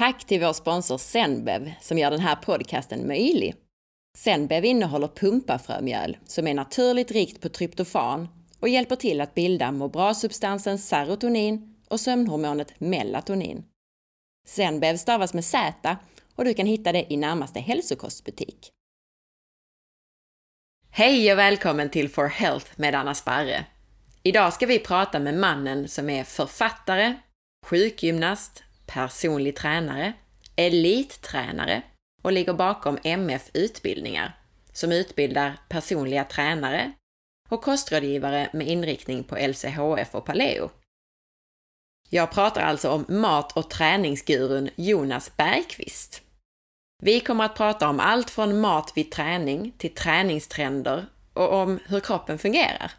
Tack till vår sponsor Zenbev som gör den här podcasten möjlig. Zenbev innehåller pumpafrömjöl som är naturligt rikt på tryptofan och hjälper till att bilda må bra-substansen serotonin och sömnhormonet melatonin. Zenbev stavas med Z och du kan hitta det i närmaste hälsokostbutik. Hej och välkommen till For Health med Anna Sparre. Idag ska vi prata med mannen som är författare, sjukgymnast, personlig tränare, elittränare och ligger bakom MF Utbildningar som utbildar personliga tränare och kostrådgivare med inriktning på LCHF och paleo. Jag pratar alltså om mat och träningsgurun Jonas Bergqvist. Vi kommer att prata om allt från mat vid träning till träningstrender och om hur kroppen fungerar.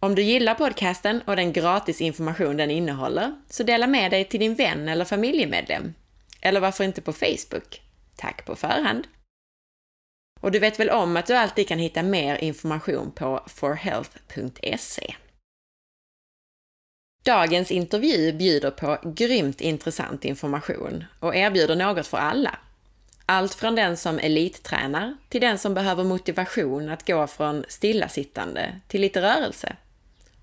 Om du gillar podcasten och den gratis information den innehåller, så dela med dig till din vän eller familjemedlem. Eller varför inte på Facebook? Tack på förhand! Och du vet väl om att du alltid kan hitta mer information på forhealth.se. Dagens intervju bjuder på grymt intressant information och erbjuder något för alla. Allt från den som elittränar till den som behöver motivation att gå från stillasittande till lite rörelse.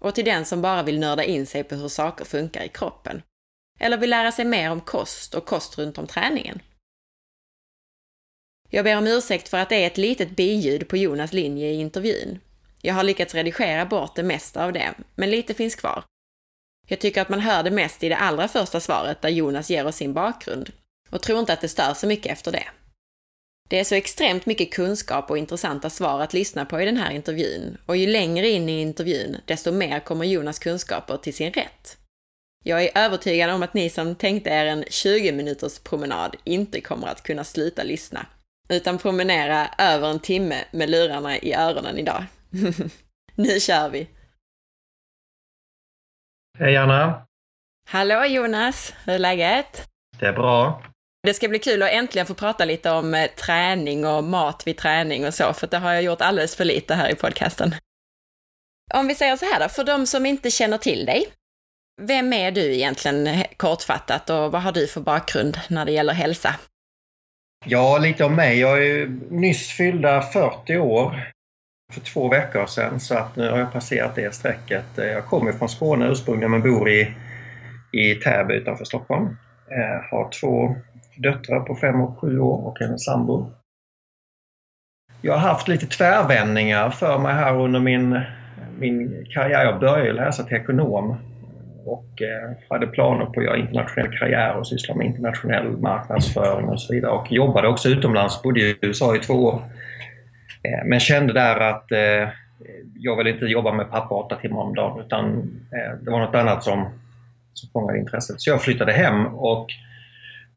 Och till den som bara vill nörda in sig på hur saker funkar i kroppen. Eller vill lära sig mer om kost och kost runt om träningen. Jag ber om ursäkt för att det är ett litet biljud på Jonas linje i intervjun. Jag har lyckats redigera bort det mesta av det, men lite finns kvar. Jag tycker att man hör det mest i det allra första svaret där Jonas ger oss sin bakgrund och tror inte att det stör så mycket efter det. Det är så extremt mycket kunskap och intressanta svar att lyssna på i den här intervjun och ju längre in i intervjun, desto mer kommer Jonas kunskaper till sin rätt. Jag är övertygad om att ni som tänkte er en 20 minuters promenad inte kommer att kunna sluta lyssna, utan promenera över en timme med lurarna i öronen idag. nu kör vi! Hej Anna! Hallå Jonas! Hur är läget? Det är bra. Det ska bli kul att äntligen få prata lite om eh, träning och mat vid träning och så, för det har jag gjort alldeles för lite här i podcasten. Om vi säger så här då, för de som inte känner till dig, vem är du egentligen eh, kortfattat och vad har du för bakgrund när det gäller hälsa? Ja, lite om mig. Jag är nyss fyllda 40 år för två veckor sedan så att nu har jag passerat det strecket. Eh, jag kommer från Skåne ursprungligen men bor i, i Täby utanför Stockholm. Jag har två döttrar på fem och sju år och en sambo. Jag har haft lite tvärvändningar för mig här under min, min karriär. Jag började läsa till ekonom och eh, hade planer på att göra internationell karriär och syssla med internationell marknadsföring och så vidare. Och jobbade också utomlands, bodde i USA i två år. Eh, men kände där att eh, jag vill inte jobba med pappa åtta timmar om dagen utan det var något annat som, som fångade intresset. Så jag flyttade hem och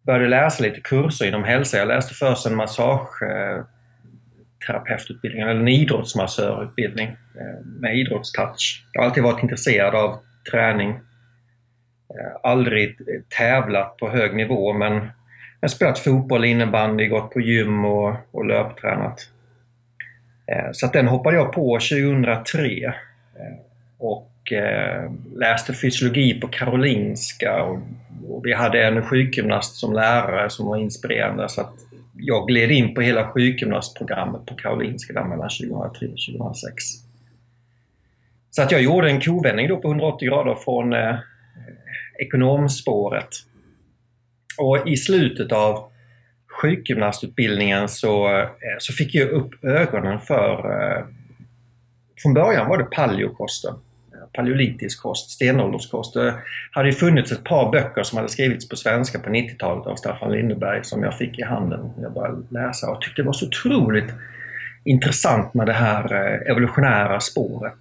började läsa lite kurser inom hälsa. Jag läste först en massageterapeututbildning, eller en idrottsmassörutbildning eh, med idrottstouch. Jag har alltid varit intresserad av träning. Eh, aldrig tävlat på hög nivå men jag har spelat fotboll, innebandy, gått på gym och, och löptränat. Eh, så att den hoppade jag på 2003 och läste fysiologi på Karolinska och vi hade en sjukgymnast som lärare som var inspirerande så att jag gled in på hela sjukgymnastprogrammet på Karolinska där mellan 2003 och 2006. Så att jag gjorde en kovändning då på 180 grader från eh, ekonomspåret. Och i slutet av sjukgymnastutbildningen så, eh, så fick jag upp ögonen för... Eh, från början var det paleokosten. Paleolitisk kost, stenålderskost. Det hade ju funnits ett par böcker som hade skrivits på svenska på 90-talet av Staffan Lindeberg som jag fick i handen när jag började läsa och tyckte det var så otroligt intressant med det här eh, evolutionära spåret.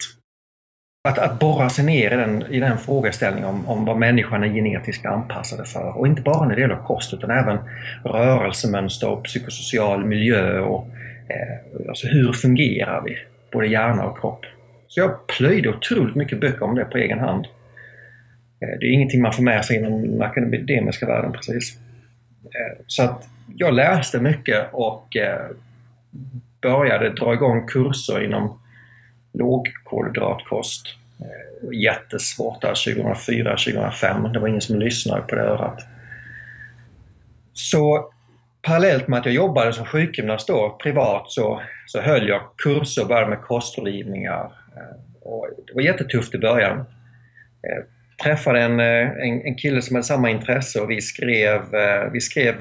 Att, att borra sig ner i den, i den frågeställningen om, om vad människan är genetiskt anpassade för. Och inte bara när det gäller kost utan även rörelsemönster och psykosocial miljö och eh, alltså hur fungerar vi? Både hjärna och kropp. Så jag plöjde otroligt mycket böcker om det på egen hand. Eh, det är ingenting man får med sig inom den akademiska världen precis. Eh, så att jag läste mycket och eh, började dra igång kurser inom lågkolhydratkost. Jättesvårt där 2004, 2005. Det var ingen som lyssnade på det örat. Så parallellt med att jag jobbade som sjukgymnast då, privat så, så höll jag kurser och började med kostrådgivningar. Eh, och det var jättetufft i början. Jag träffade en, eh, en, en kille som hade samma intresse och vi skrev, vi skrev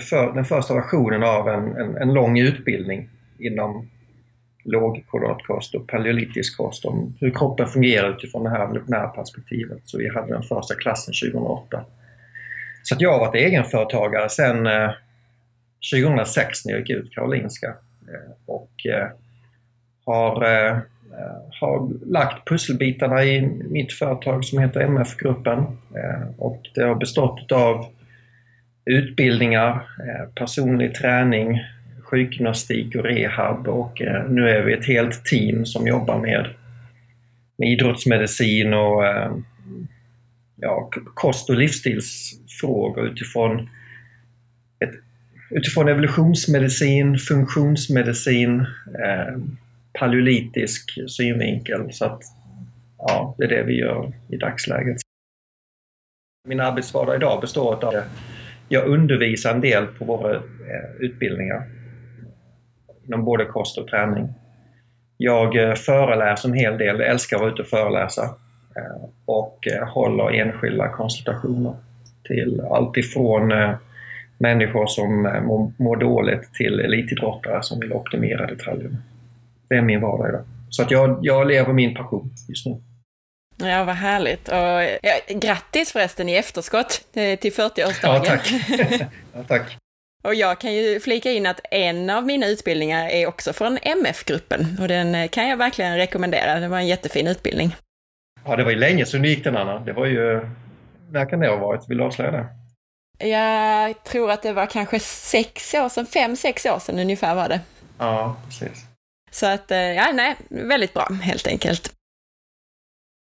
för, den första versionen av en, en, en lång utbildning inom lågkoloratkost och paleolitisk kost om hur kroppen fungerar utifrån det här evolutionära perspektivet. Så vi hade den första klassen 2008. Så att jag har varit egenföretagare sedan 2006 när jag gick ut Karolinska och har, Eh, har lagt pusselbitarna i mitt företag som heter MF-gruppen eh, och det har bestått av utbildningar, eh, personlig träning, sjukgymnastik och rehab och nu är vi ett helt team som jobbar med, med idrottsmedicin och ja, kost och livsstilsfrågor utifrån ett utifrån evolutionsmedicin, funktionsmedicin, paleolitisk synvinkel. Så att, ja, det är det vi gör i dagsläget. Min arbetsvardag idag består av att jag undervisar en del på våra eh, utbildningar inom både kost och träning. Jag eh, föreläser en hel del, jag älskar att vara ute och föreläsa eh, och håller enskilda konsultationer till allt ifrån människor som mår, mår dåligt till elitidrottare som vill optimera detaljerna. Det är min vardag idag. Så att jag, jag lever min passion just nu. Ja, vad härligt. Och, ja, grattis förresten i efterskott eh, till 40-årsdagen. Ja, tack. ja, tack. Och jag kan ju flika in att en av mina utbildningar är också från MF-gruppen och den eh, kan jag verkligen rekommendera. Det var en jättefin utbildning. Ja, det var ju länge sedan du gick den Anna. Det var ju... När kan det ha varit? Vill du avslöja det? Jag tror att det var kanske sex år sedan, fem, sex år sedan ungefär var det. Ja, precis. Så att, eh, ja, nej, väldigt bra helt enkelt.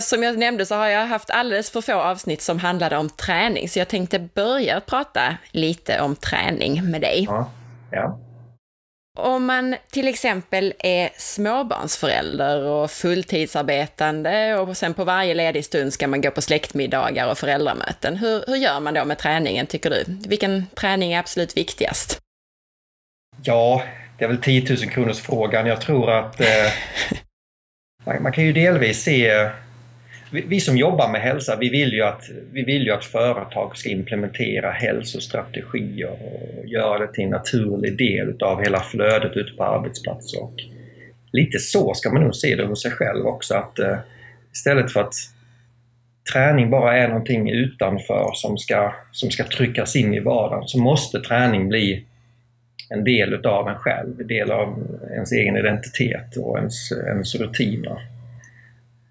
Som jag nämnde så har jag haft alldeles för få avsnitt som handlade om träning, så jag tänkte börja prata lite om träning med dig. Ja, ja. Om man till exempel är småbarnsförälder och fulltidsarbetande och sen på varje ledig stund ska man gå på släktmiddagar och föräldramöten. Hur, hur gör man då med träningen tycker du? Vilken träning är absolut viktigast? Ja, det är väl 10 000 kronors frågan. Jag tror att eh, man, man, kan ju delvis se vi, vi, som jobbar med hälsa, vi vill, ju att, vi vill ju att företag ska implementera hälsostrategier och göra det till en naturlig del utav hela flödet ute på arbetsplatser. Och lite så ska man nog se det hos sig själv också, att eh, istället för att träning bara är någonting utanför som ska, som ska tryckas in i vardagen, så måste träning bli en del utav en själv, en del av ens egen identitet och ens, ens rutiner.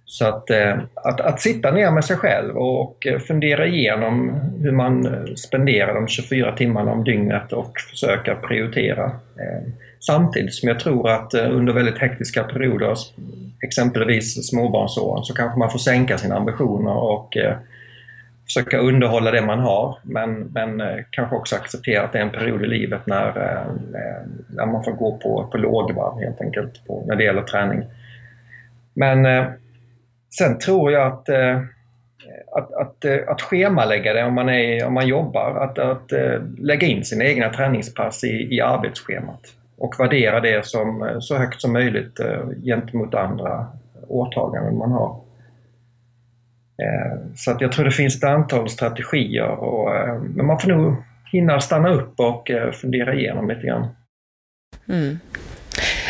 Så att, eh, att, att, sitta ner med sig själv och fundera igenom hur man spenderar de 24 timmarna om dygnet och försöka prioritera. Eh, samtidigt som jag tror att eh, under väldigt hektiska perioder, exempelvis småbarnsåren, så kanske man får sänka sina ambitioner och försöka underhålla det man har men, men eh, kanske också acceptera att det är en period i livet när, eh, eh, när man får gå på, på lågvarv helt enkelt på, när det gäller träning. Men Sen tror jag att, att, att, att schemalägga det om man, är, om man jobbar, att, att lägga in sina egna träningspass i, i arbetsschemat och värdera det som så högt som möjligt gentemot andra åtaganden man har. Så att jag tror det finns ett antal strategier, och, men man får nog hinna stanna upp och fundera igenom lite grann. Mm.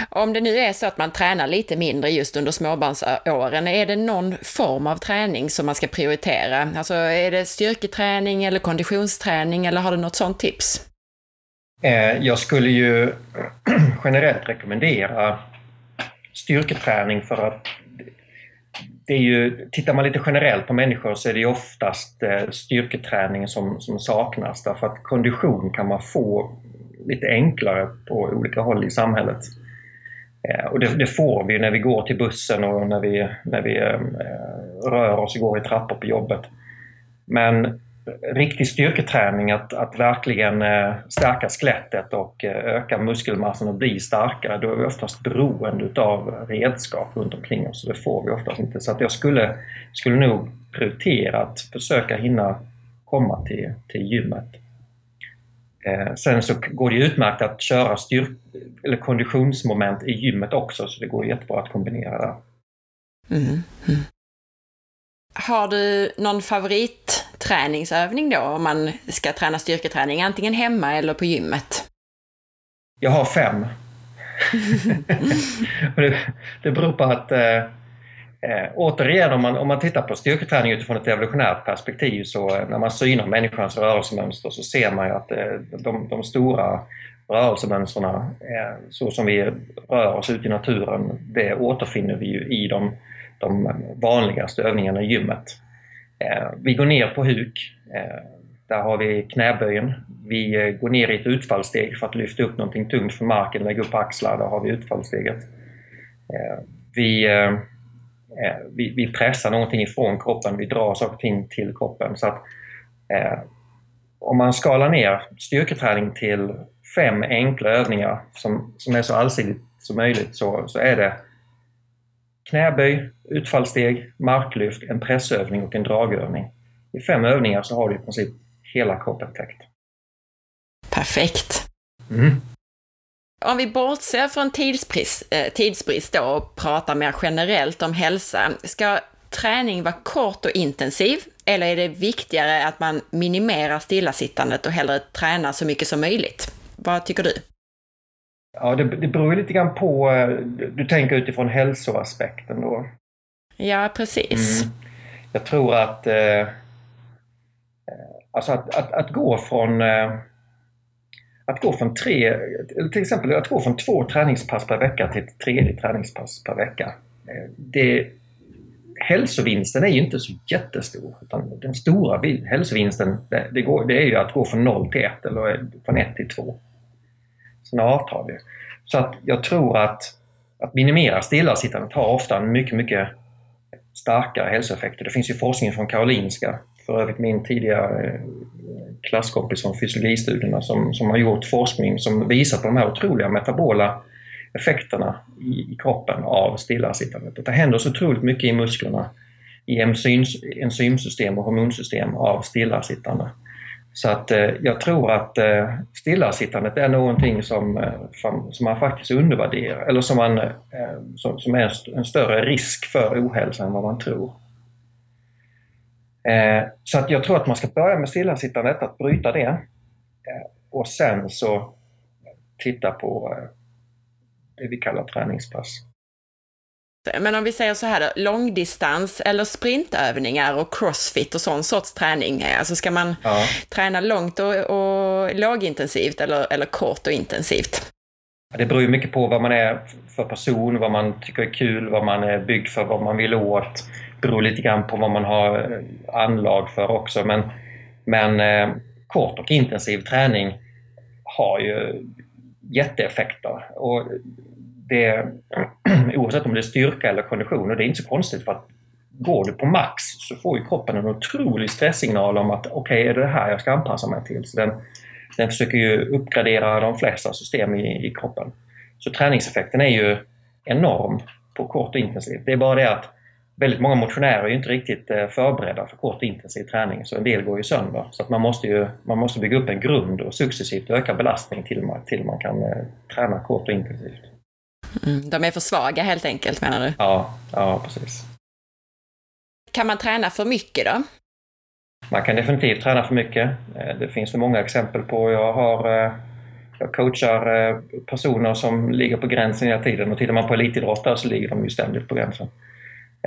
Om det nu är så att man tränar lite mindre just under småbarnsåren, är det någon form av träning som man ska prioritera? Alltså är det styrketräning eller konditionsträning eller har du något sånt tips? Eh, jag skulle ju generellt rekommendera styrketräning för att det är ju, tittar man lite generellt på människor så är det oftast eh, styrketräning som, som saknas därför att kondition kan man få lite enklare på olika håll i samhället. Eh, och det, det, får vi när vi går till bussen och när vi, när vi eh, rör oss och går i trappor på jobbet. Men riktig styrketräning, att, att verkligen eh, stärka skelettet och öka muskelmassan och bli starkare, då är vi oftast beroende av redskap runt omkring oss. Det får vi oftast inte. Så att jag skulle, skulle nog prioritera att försöka hinna komma till, till gymmet Eh, sen så går det utmärkt att köra styrk eller konditionsmoment i gymmet också, så det går jättebra att kombinera där. Mm. Mm. Har du någon favoritträningsövning då om man ska träna styrketräning, antingen hemma eller på gymmet? Jag har fem. det, det beror på att eh, Eh, återigen, om man, om man tittar på styrketräning utifrån ett evolutionärt perspektiv så eh, när man synar människans rörelsemönster så ser man ju att eh, de, de stora rörelsemönstren, eh, så som vi rör oss ut i naturen, det återfinner vi ju i de, de vanligaste övningarna i gymmet. Eh, vi går ner på huk. Eh, där har vi knäböjen. Vi eh, går ner i ett utfallssteg för att lyfta upp någonting tungt från marken, lägga upp axlar. Där har vi utfallssteget. Vi vi, vi, pressar någonting ifrån kroppen, vi drar saker och ting till kroppen. Så att, om man skalar ner styrketräning till fem enkla övningar som, som är så allsidigt som möjligt så, så är det knäböj, utfallssteg, marklyft, en pressövning och en dragövning. I fem övningar så har du i princip hela kroppen täckt. Perfekt. Mm. Om vi bortser från tidsbrist, eh, tidsbrist då och pratar mer generellt om hälsa, ska träning vara kort och intensiv eller är det viktigare att man minimerar stillasittandet och hellre tränar så mycket som möjligt? Vad tycker du? Ja, det, det beror lite grann på, eh, du tänker utifrån hälsoaspekten då? Ja, precis. Mm. Jag tror att, eh, eh alltså att, att, att gå från eh, att gå från tre, till exempel att gå från två träningspass per vecka till ett tredje träningspass per vecka. Eh, det, hälsovinsten är ju inte så jättestor. Utan den stora hälsovinsten det, det, går, det är ju att gå från 0 till 1 eller från 1 till 2. Sen avtar det. Så att jag tror att, att minimera stillasittandet har ofta en mycket, mycket starkare hälsoeffekter. Det finns ju forskning från Karolinska, för övrigt min tidigare eh, klasskompis från fysiologistudierna som, som har gjort forskning som visar på de här otroliga metabola effekterna i, i kroppen av stillasittandet. Det händer så otroligt mycket i musklerna, i enzyms, enzymsystem och hormonsystem av stillasittande. Så att eh, jag tror att eh, stillasittandet är någonting som, eh, som, som man faktiskt undervärderar, eller som, man, eh, som, som är en större risk för ohälsa än vad man tror. Eh, så att jag tror att man ska börja med stillasittandet, att bryta det. Eh, och sen så titta på eh, det vi kallar träningspass. Men om vi säger så här då, långdistans eller sprintövningar och crossfit och sån sorts träning, alltså ska man ja. träna långt och, och lågintensivt eller, eller kort och intensivt? Det beror ju mycket på vad man är för person, vad man tycker är kul, vad man är byggd för, vad man vill åt beror lite grann på vad man har eh, anlag för också. Men, men eh, kort och intensiv träning har ju jätteeffekter. Och det, oavsett om det är styrka eller kondition, och det är inte så konstigt för att går du på max så får ju kroppen en otrolig stresssignal om att okej, okay, är det det här jag ska anpassa mig till? Så den, den försöker ju uppgradera de flesta system i, i kroppen. Så träningseffekten är ju enorm på kort och intensivt. Det är bara det att väldigt många motionärer är inte riktigt eh, förberedda för kort och intensiv träning, så en del går ju sönder. Så att man, måste ju, man måste bygga upp en grund och successivt öka belastning till man, till man kan eh, träna kort och intensivt. Mm, de är för svaga helt enkelt menar du? Ja, ja precis. Kan man träna för mycket då? Man kan definitivt träna för mycket. Eh, det finns det många exempel på. Jag har jag coachar personer som ligger på gränsen hela tiden och tittar man på elitidrottare så ligger de ju ständigt på gränsen.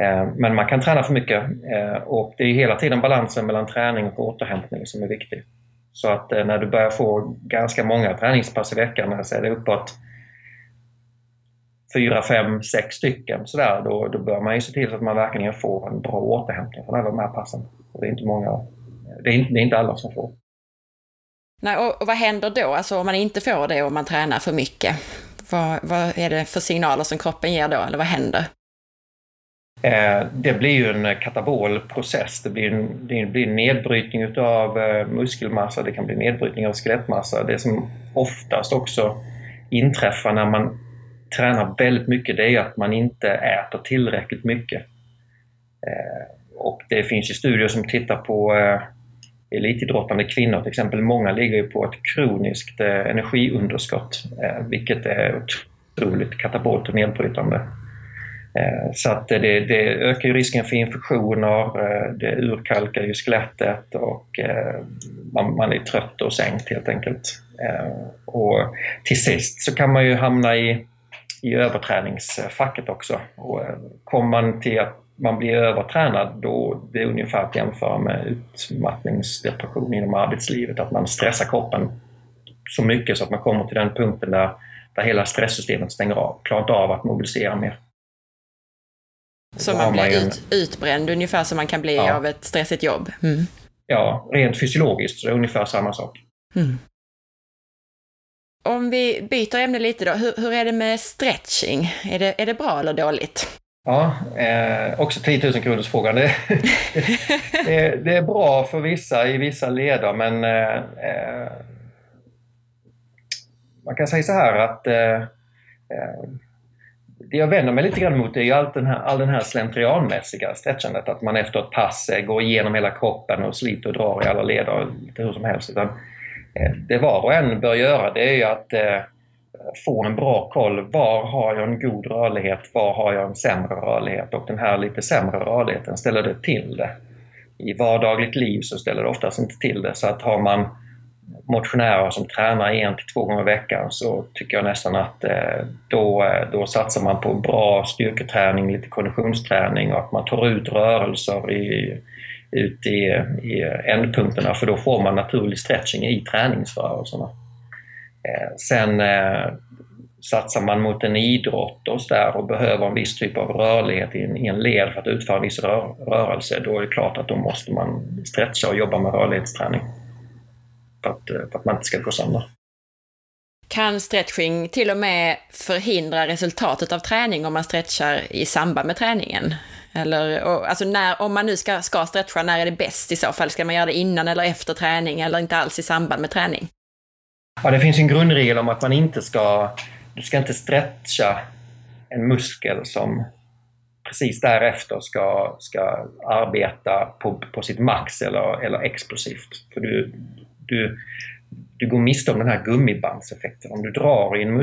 Eh, men man kan träna för mycket eh, och det är hela tiden balansen mellan träning och återhämtning som är viktig. Så att eh, när du börjar få ganska många träningspass i veckan, så är det uppåt 4, 5, 6 stycken sådär, då, då bör man ju se till så att man verkligen får en bra återhämtning från alla de här passen. Och det är inte många, det är inte, det är inte alla som får. Nej, och, och vad händer då, alltså om man inte får det och man tränar för mycket? Vad, vad är det för signaler som kroppen ger då, eller vad händer? Eh, det blir ju en katabol process. Det blir en, det blir en nedbrytning utav eh, muskelmassa, det kan bli nedbrytning av skelettmassa. Det som oftast också inträffar när man tränar väldigt mycket, det är att man inte äter tillräckligt mycket. Eh, och det finns ju studier som tittar på eh, elitidrottande kvinnor till exempel, många ligger ju på ett kroniskt eh, energiunderskott, eh, vilket är otroligt katabolt och nedbrytande. Eh, så att det, det, ökar ju risken för infektioner, eh, det urkalkar ju skelettet och eh, man, man är trött och sänkt helt enkelt. Eh, och till sist så kan man ju hamna i, i överträningsfacket också. Och kommer man till att man blir övertränad, då det är ungefär att jämföra med utmattningsdepression inom arbetslivet, att man stressar kroppen så mycket så att man kommer till den punkten där, där hela stresssystemet stänger av, klarar inte av att mobilisera mer. Så man blir man ut, utbränd ungefär som man kan bli ja. av ett stressigt jobb? Mm. Ja, rent fysiologiskt så är det ungefär samma sak. Mm. Om vi byter ämne lite då, hur, hur, är det med stretching? Är det, är det bra eller dåligt? Ja, eh, också 10 000 kronors frågan. Det, det, det, är bra för vissa i vissa leder men eh, eh man kan säga så här att eh, eh, det jag vänder mig lite grann mot är ju all den här, all den här slentrianmässiga stretchandet, att man efter ett pass går igenom hela kroppen och sliter och drar i alla leder lite hur som helst. Utan, eh, Eh, det var och en bör göra det är ju att eh, få en bra koll. Var har jag en god rörlighet? Var har jag en sämre rörlighet? Och den här lite sämre rörligheten, ställer det till det? I vardagligt liv så ställer det oftast inte till det. Så att har man motionärer som tränar en till två gånger i veckan så tycker jag nästan att eh, då, då satsar man på bra styrketräning, lite konditionsträning och att man tar ut rörelser i, ut i, i ändpunkterna för då får man naturlig stretching i träningsrörelserna. Eh, sen eh, satsar man mot en idrott och, där och behöver en viss typ av rörlighet i en, i en led för att utföra en viss rör, rörelse, då är det klart att då måste man stretcha och jobba med rörlighetsträning för att, eh, för att man inte ska gå sönder. Kan stretching till och med förhindra resultatet av träning om man stretchar i samband med träningen? Eller, alltså när, om man nu ska, ska stretcha, när är det bäst i så fall? Ska man göra det innan eller efter träning eller inte alls i samband med träning? Ja, det finns en grundregel om att man inte ska, du ska inte stretcha en muskel som precis därefter ska, ska arbeta på, på sitt max eller, eller explosivt. För du, du, du går miste om den här gummibandseffekten. Om du drar i en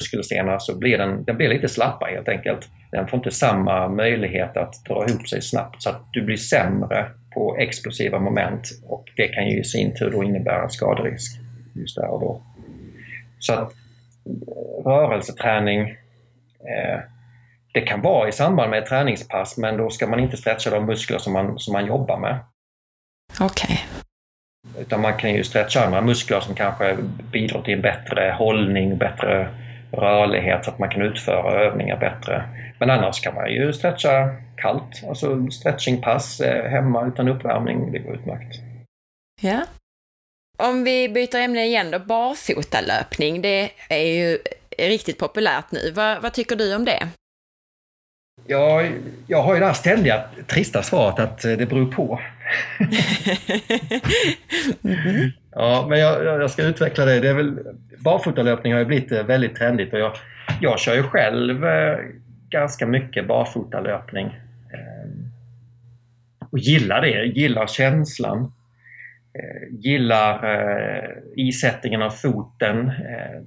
muskelstena så blir den, den blir lite slappare helt enkelt. Den får inte samma möjlighet att dra ihop sig snabbt så att du blir sämre på explosiva moment och det kan ju i sin tur då innebära skaderisk just där och då. Så att rörelseträning eh, det kan vara i samband med ett träningspass men då ska man inte stretcha de muskler som man, som man jobbar med. Okej. Okay. Utan man kan ju stretcha andra muskler som kanske bidrar till en bättre hållning, bättre rörlighet så att man kan utföra övningar bättre. Men annars kan man ju stretcha kallt, alltså stretchingpass eh, hemma utan uppvärmning, det går utmärkt. Ja. Om vi byter ämne igen då, barfotalöpning, det är ju riktigt populärt nu. Vad, vad tycker du om det? Ja, jag har ju det här ständiga trista svaret att det beror på. mm. Ja, men jag, jag, ska utveckla det. det är väl, barfotalöpning har ju blivit eh, väldigt trendigt och jag, jag kör ju själv eh, ganska mycket barfotalöpning. Eh, och gillar det, gillar känslan. Eh, gillar eh, isättningen av foten. Eh,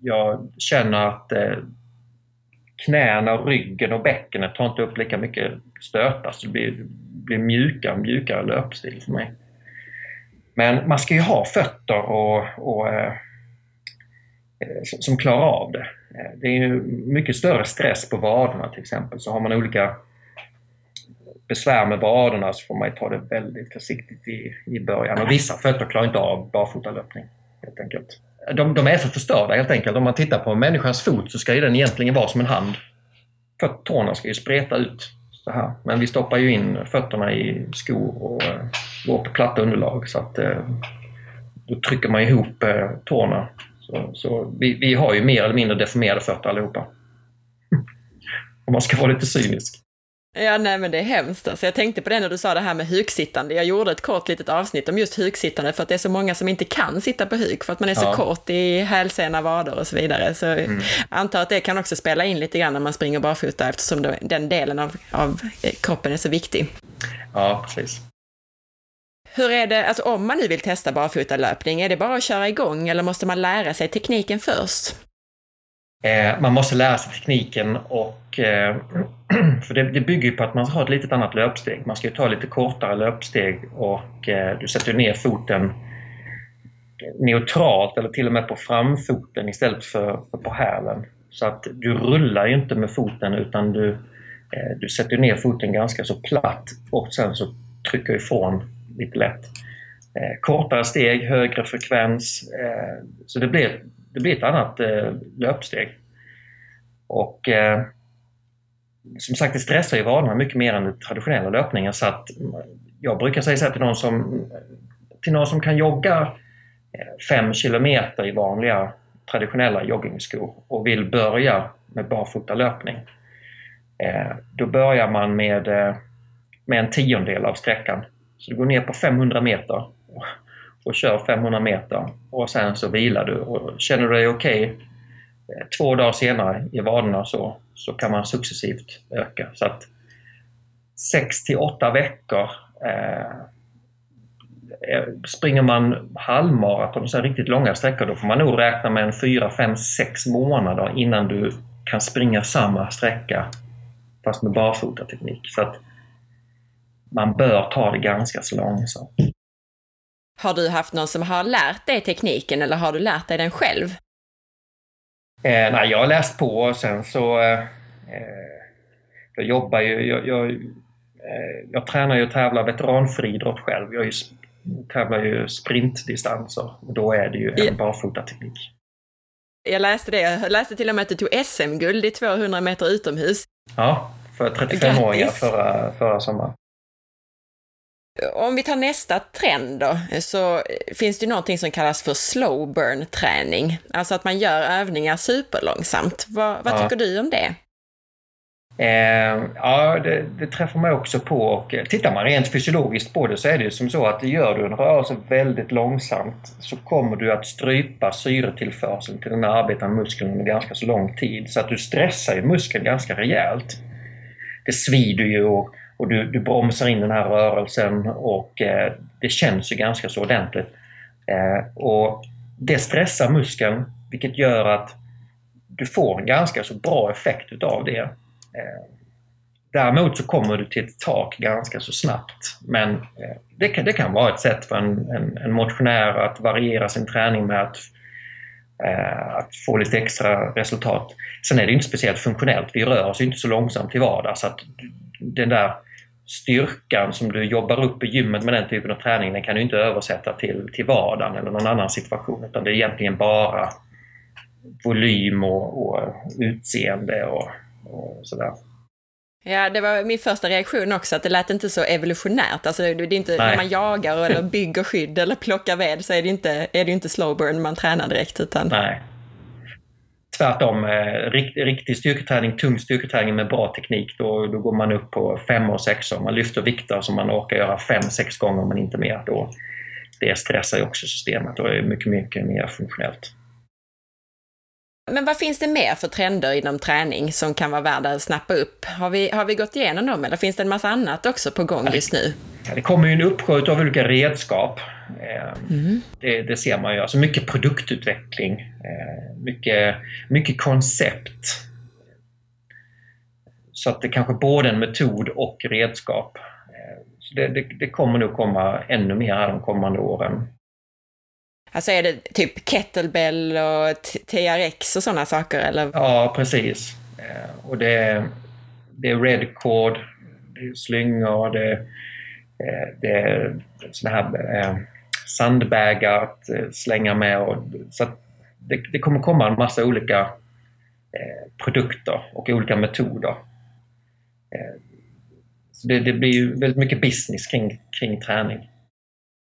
jag känner att knäna knäna, ryggen och bäckenet tar inte upp lika mycket stötar så det blir, blir mjukare, mjukare löpstil för mig. Men man ska ju ha fötter och, och eh, eh som klarar av det. Eh, det är ju mycket större stress på vaderna till exempel. Så har man olika besvär med vaderna så får man ta det väldigt försiktigt i, i början. Och vissa fötter klarar inte av barfotalöpning helt enkelt de, de är så förstörda helt enkelt. Om man tittar på människans fot så ska ju den egentligen vara som en hand. För tårna ska ju spreta ut så här. Men vi stoppar ju in fötterna i skor och eh, går på platta underlag så att eh, då trycker man ihop eh, tårna. Så, så vi, vi, har ju mer eller mindre deformerade fötter allihopa. Om man ska vara lite cynisk. Ja, nej men det är hemskt. Alltså, jag tänkte på det när du sa det här med huksittande. Jag gjorde ett kort litet avsnitt om just huksittande för att det är så många som inte kan sitta på huk för att man är så ja. kort i hälsena, vader och så vidare. Så mm. antar att det kan också spela in lite grann när man springer barfota eftersom den delen av, av kroppen är så viktig. Ja, precis. Hur är det, alltså om man nu vill testa barfotalöpning, är det bara att köra igång eller måste man lära sig tekniken först? Eh, man måste lära sig tekniken och eh, för det, det bygger på att man har ett lite annat löpsteg. Man ska ju ta lite kortare löpsteg och eh, du sätter ner foten neutralt eller till och med på framfoten istället för, för på hälen. Så att du rullar ju inte med foten utan du, eh, du sätter ner foten ganska så platt och sen så trycker ifrån lite lätt. Eh, kortare steg, högre frekvens. Eh, så det blir, det blir ett annat eh, löpsteg. Och eh, som sagt, det stressar ju vanorna mycket mer än den traditionella löpningen så att eh, jag brukar säga så här till någon som, till någon som kan jogga eh, 5 kilometer i vanliga traditionella joggingskor och vill börja med barfotalöpning. Eh, då börjar man med, eh, med en tiondel av sträckan. Så du går ner på 500 meter och kör 500 meter och sen så vilar du. Och känner du dig okej okay, två dagar senare i vaderna så, så kan man successivt öka. Så att 6 till 8 veckor eh, eh, springer man halvmaraton, så riktigt långa sträckor, då får man nog räkna med en 4, 5, 6 månader innan du kan springa samma sträcka fast med barfotateknik. Så att man bör ta det ganska så långsamt. Har du haft någon som har lärt dig tekniken eller har du lärt dig den själv? Eh, nej, jag har läst på och sen så eh, jag jobbar ju, jag, jag, eh, jag tränar ju och tävlar veteranfriidrott själv. Jag är tävlar ju sprintdistanser och då är det ju en ja. barfotateknik. Jag läste det, jag läste till och med att du tog SM-guld i 200 meter utomhus. Ja, för 35-åringar förra, förra sommaren. Om vi tar nästa trend då, så finns det någonting som kallas för slow burn träning. Alltså att man gör övningar superlångsamt. Vad, vad ja. tycker du om det? Eh, ja, det, det, träffar mig också på och tittar man rent fysiologiskt på det så är det ju som så att gör du en rörelse väldigt långsamt så kommer du att strypa syretillförseln till den arbetande muskeln under ganska så lång tid. Så att du stressar ju muskeln ganska rejält. Det svider ju och, och du, du bromsar in den här rörelsen och eh, det känns ju ganska så ordentligt. Eh, och det stressar muskeln vilket gör att du får en ganska så bra effekt utav det. Eh, däremot så kommer du till ett tak ganska så snabbt. Men eh, det kan, det kan vara ett sätt för en, en, en motionär att variera sin träning med att, eh, att få lite extra resultat. Sen är det inte speciellt funktionellt. Vi rör oss inte så långsamt till vardags. Så att den där styrkan som du jobbar upp i gymmet med den typen av träning, den kan du inte översätta till, till vardagen eller någon annan situation. Utan det är egentligen bara volym och, och utseende och och sådär. Ja, det var min första reaktion också, att det lät inte så evolutionärt. Alltså, det är inte, Nej. när man jagar eller bygger skydd eller plockar ved så är det inte, är det inte slow burn man tränar direkt. Utan... Nej. Tvärtom, eh, rikt, riktig styrketräning, tung styrketräning med bra teknik, då, då går man upp på fem och sex Man lyfter vikter som man orkar göra fem, sex gånger men inte mer. Då, det stressar ju också systemet och är mycket, mycket mer funktionellt. Men vad finns det mer för trender inom träning som kan vara värda att snappa upp? Har vi, har vi gått igenom dem eller finns det en massa annat också på gång just nu? Ja, det kommer ju en uppsjö av olika redskap. Eh, mm. Det, det, ser man ju. Alltså mycket produktutveckling, eh, mycket, mycket koncept. Så att det kanske både en metod och redskap. Eh, så det, det, det kommer nog komma ännu mer här de kommande åren. Alltså är det typ kettlebell och TRX och sådana saker eller? Ja, precis. Eh, och det det är redcord, det är slyngor, det, eh, det är sådana här sandbägar att slänga med. Och, så det, det kommer komma en massa olika produkter och olika metoder. Så det, det blir ju väldigt mycket business kring, kring träning.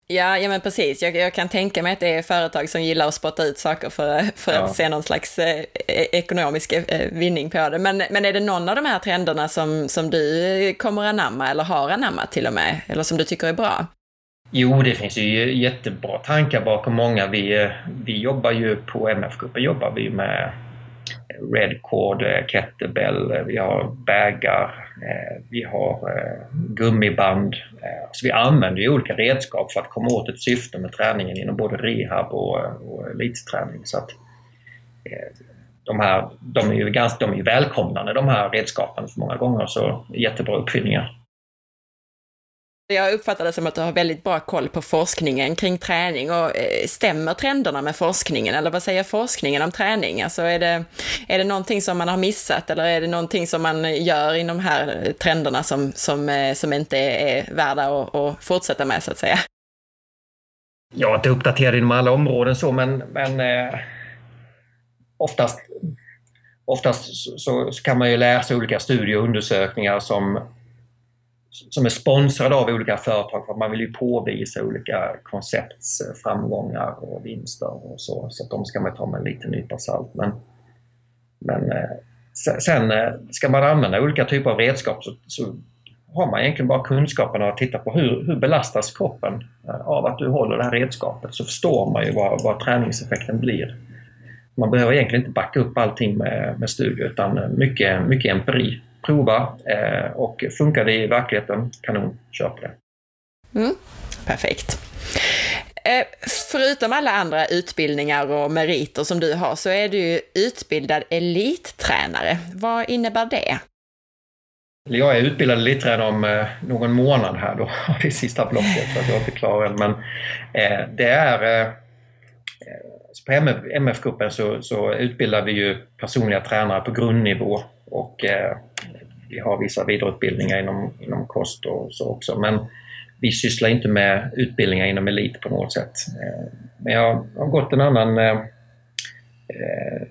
Ja, ja men precis. Jag, jag, kan tänka mig att det är företag som gillar att spotta ut saker för, för ja. att se någon slags eh, e-, ekonomisk eh, vinning på det. Men, men är det någon av de här trenderna som, som du kommer anamma eller har anammat till och med? Eller som du tycker är bra? Jo, det finns ju jättebra tankar bakom många. Vi, eh, vi jobbar ju på MF-gruppen jobbar vi med redcord, eh, kettlebell, eh, vi har bägar, vi har gummiband. Så vi använder ju olika redskap för att komma åt ett syfte med träningen inom både rehab och, och elitträning. Så att, de, här, de är ju ganska, de är välkomnande de här redskapen. För många gånger så jättebra uppfinningar. Jag uppfattar det som att du har väldigt bra koll på forskningen kring träning och eh, stämmer trenderna med forskningen? Eller vad säger forskningen om träning? Alltså är det, är det någonting som man har missat eller är det någonting som man gör inom de här eh, trenderna som, som, eh, som inte är värda att, att fortsätta med så att säga? Jag är inte uppdaterad inom alla områden så men, men eh, oftast, oftast så, så, kan man ju läsa olika studier och undersökningar som som är sponsrade av olika företag för man vill ju påvisa olika koncepts eh, framgångar och vinster och så. Så att de ska man ta med en liten nypa salt. Men, men eh, sen eh, ska man använda olika typer av redskap så, så har man egentligen bara kunskapen att titta på hur, hur belastas kroppen av att du håller det här redskapet så förstår man ju vad, vad träningseffekten blir. Man behöver egentligen inte backa upp allting med, med studier utan mycket, mycket empiri prova eh, och funkar det i verkligheten, kanon, kör på det. Mm, perfekt. Eh, förutom alla andra utbildningar och meriter som du har så är du utbildad elittränare. Vad innebär det? Jag är utbildad elittränare om eh, någon månad här då, det sista blocket, så att jag är inte klar än. Men det är på MF-gruppen så, så, utbildar vi ju personliga tränare på grundnivå och eh, vi har vissa vidareutbildningar inom, inom kost och så också. Men vi sysslar inte med utbildningar inom elit på något sätt. Eh, men jag har gått en annan eh, eh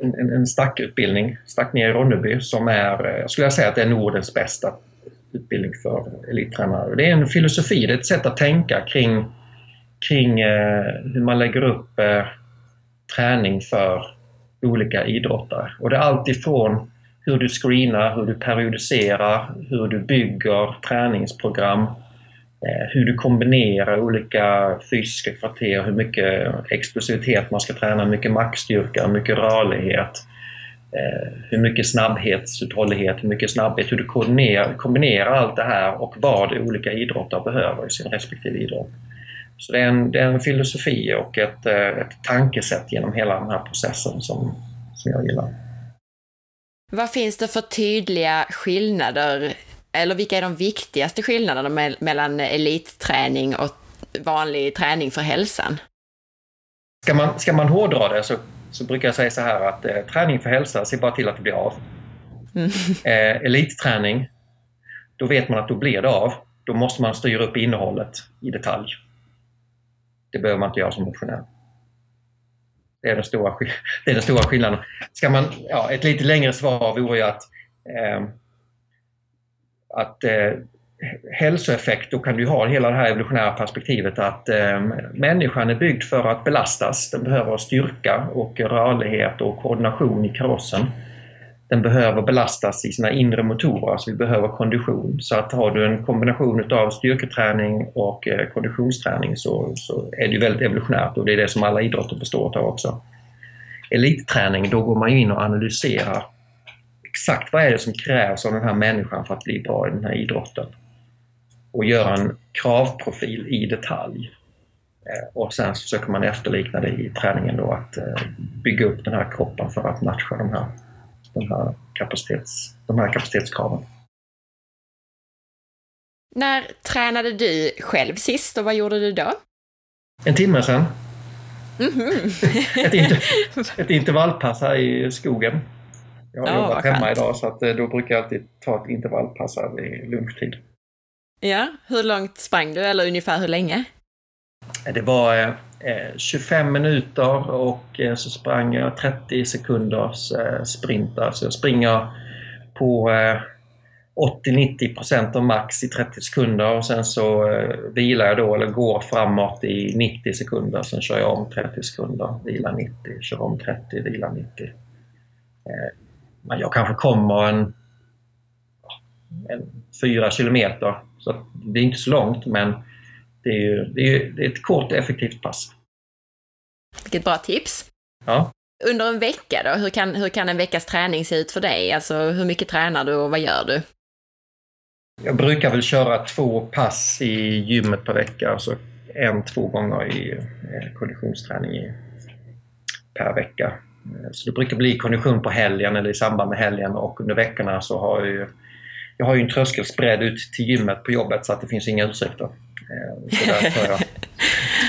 en, en stackutbildning, stack ner i Ronneby, som är, eh, jag skulle säga att det är Nordens bästa utbildning för elittränare. Det är en filosofi, det är ett sätt att tänka kring, kring eh, hur man lägger upp träning för olika idrottare. Och det är alltifrån hur du screenar, hur du periodiserar, hur du bygger träningsprogram, eh, hur du kombinerar olika fysiska kvarter, hur mycket explosivitet man ska träna, hur mycket maxstyrka, hur mycket rörlighet, eh, hur mycket snabbhetsuthållighet, hur mycket snabbhet, hur du kombinerar, kombinerar allt det här och vad olika idrottare behöver i sin respektive idrott. Så det är en, det är en filosofi och ett, eh, ett tankesätt genom hela den här processen som, som jag gillar. Vad finns det för tydliga skillnader, eller vilka är de viktigaste skillnaderna me mellan elitträning och vanlig träning för hälsan? Ska man, ska man hårdra det så, så brukar jag säga så här att eh, träning för hälsa ser bara till att det blir av. Mm. Eh, elitträning, då vet man att då blir det av. Då måste man styra upp innehållet i detalj. Det behöver man inte göra som motionär. Det är den stora, det är den stora skillnaden. Ska man, ja, ett lite längre svar vore ju att, eh, att eh, hälsoeffekt, då kan du ha hela det här evolutionära perspektivet att eh, människan är byggd för att belastas. Den behöver styrka och rörlighet och koordination i karossen den behöver belastas i sina inre motorer, alltså vi behöver kondition. Så att har du en kombination av styrketräning och eh, konditionsträning så, så är det väldigt evolutionärt och det är det som alla idrotter består av också. Elitträning, då går man in och analyserar exakt vad är det som krävs av den här människan för att bli bra i den här idrotten. Och göra en kravprofil i detalj. Eh, och sen så försöker man efterlikna det i träningen då, att eh, bygga upp den här kroppen för att matcha de här den här kapacitets, de här kapacitetskraven. När tränade du själv sist och vad gjorde du då? En timme sedan. Mm -hmm. ett, inter, ett intervallpass här i skogen. Jag har ja, jobbat hemma idag så att eh, då brukar jag alltid ta ett intervallpass här vid lunchtid. Ja, hur långt sprang du eller ungefär hur länge? Det var eh, Eh, 25 minuter och eh, så sprang jag 30 sekunders eh, sprintar. Så jag springer på 80-90 av max i 30 sekunder och sen så vilar jag då eller går framåt i 90 sekunder. Sen kör jag om 30 sekunder, vilar 90, kör om 30, vilar 90. Men jag kanske kommer en, en 4 kilometer. Så det är inte så långt men det är, ju, det är, det är ett kort effektivt pass. Vilket bra tips! Ja. under en vecka då, hur kan, hur kan en veckas träning se ut för dig? Alltså hur mycket tränar du och vad gör du? Jag brukar väl köra två pass i gymmet per vecka, alltså en, två gånger i eh, konditionsträning per vecka. Eh, så det brukar bli kondition på helgen eller i samband med helgen och under veckorna så har jag ju, jag har ju en tröskelsbredd ut till gymmet på jobbet så att det finns inga ursäkter. Eh, så där tar jag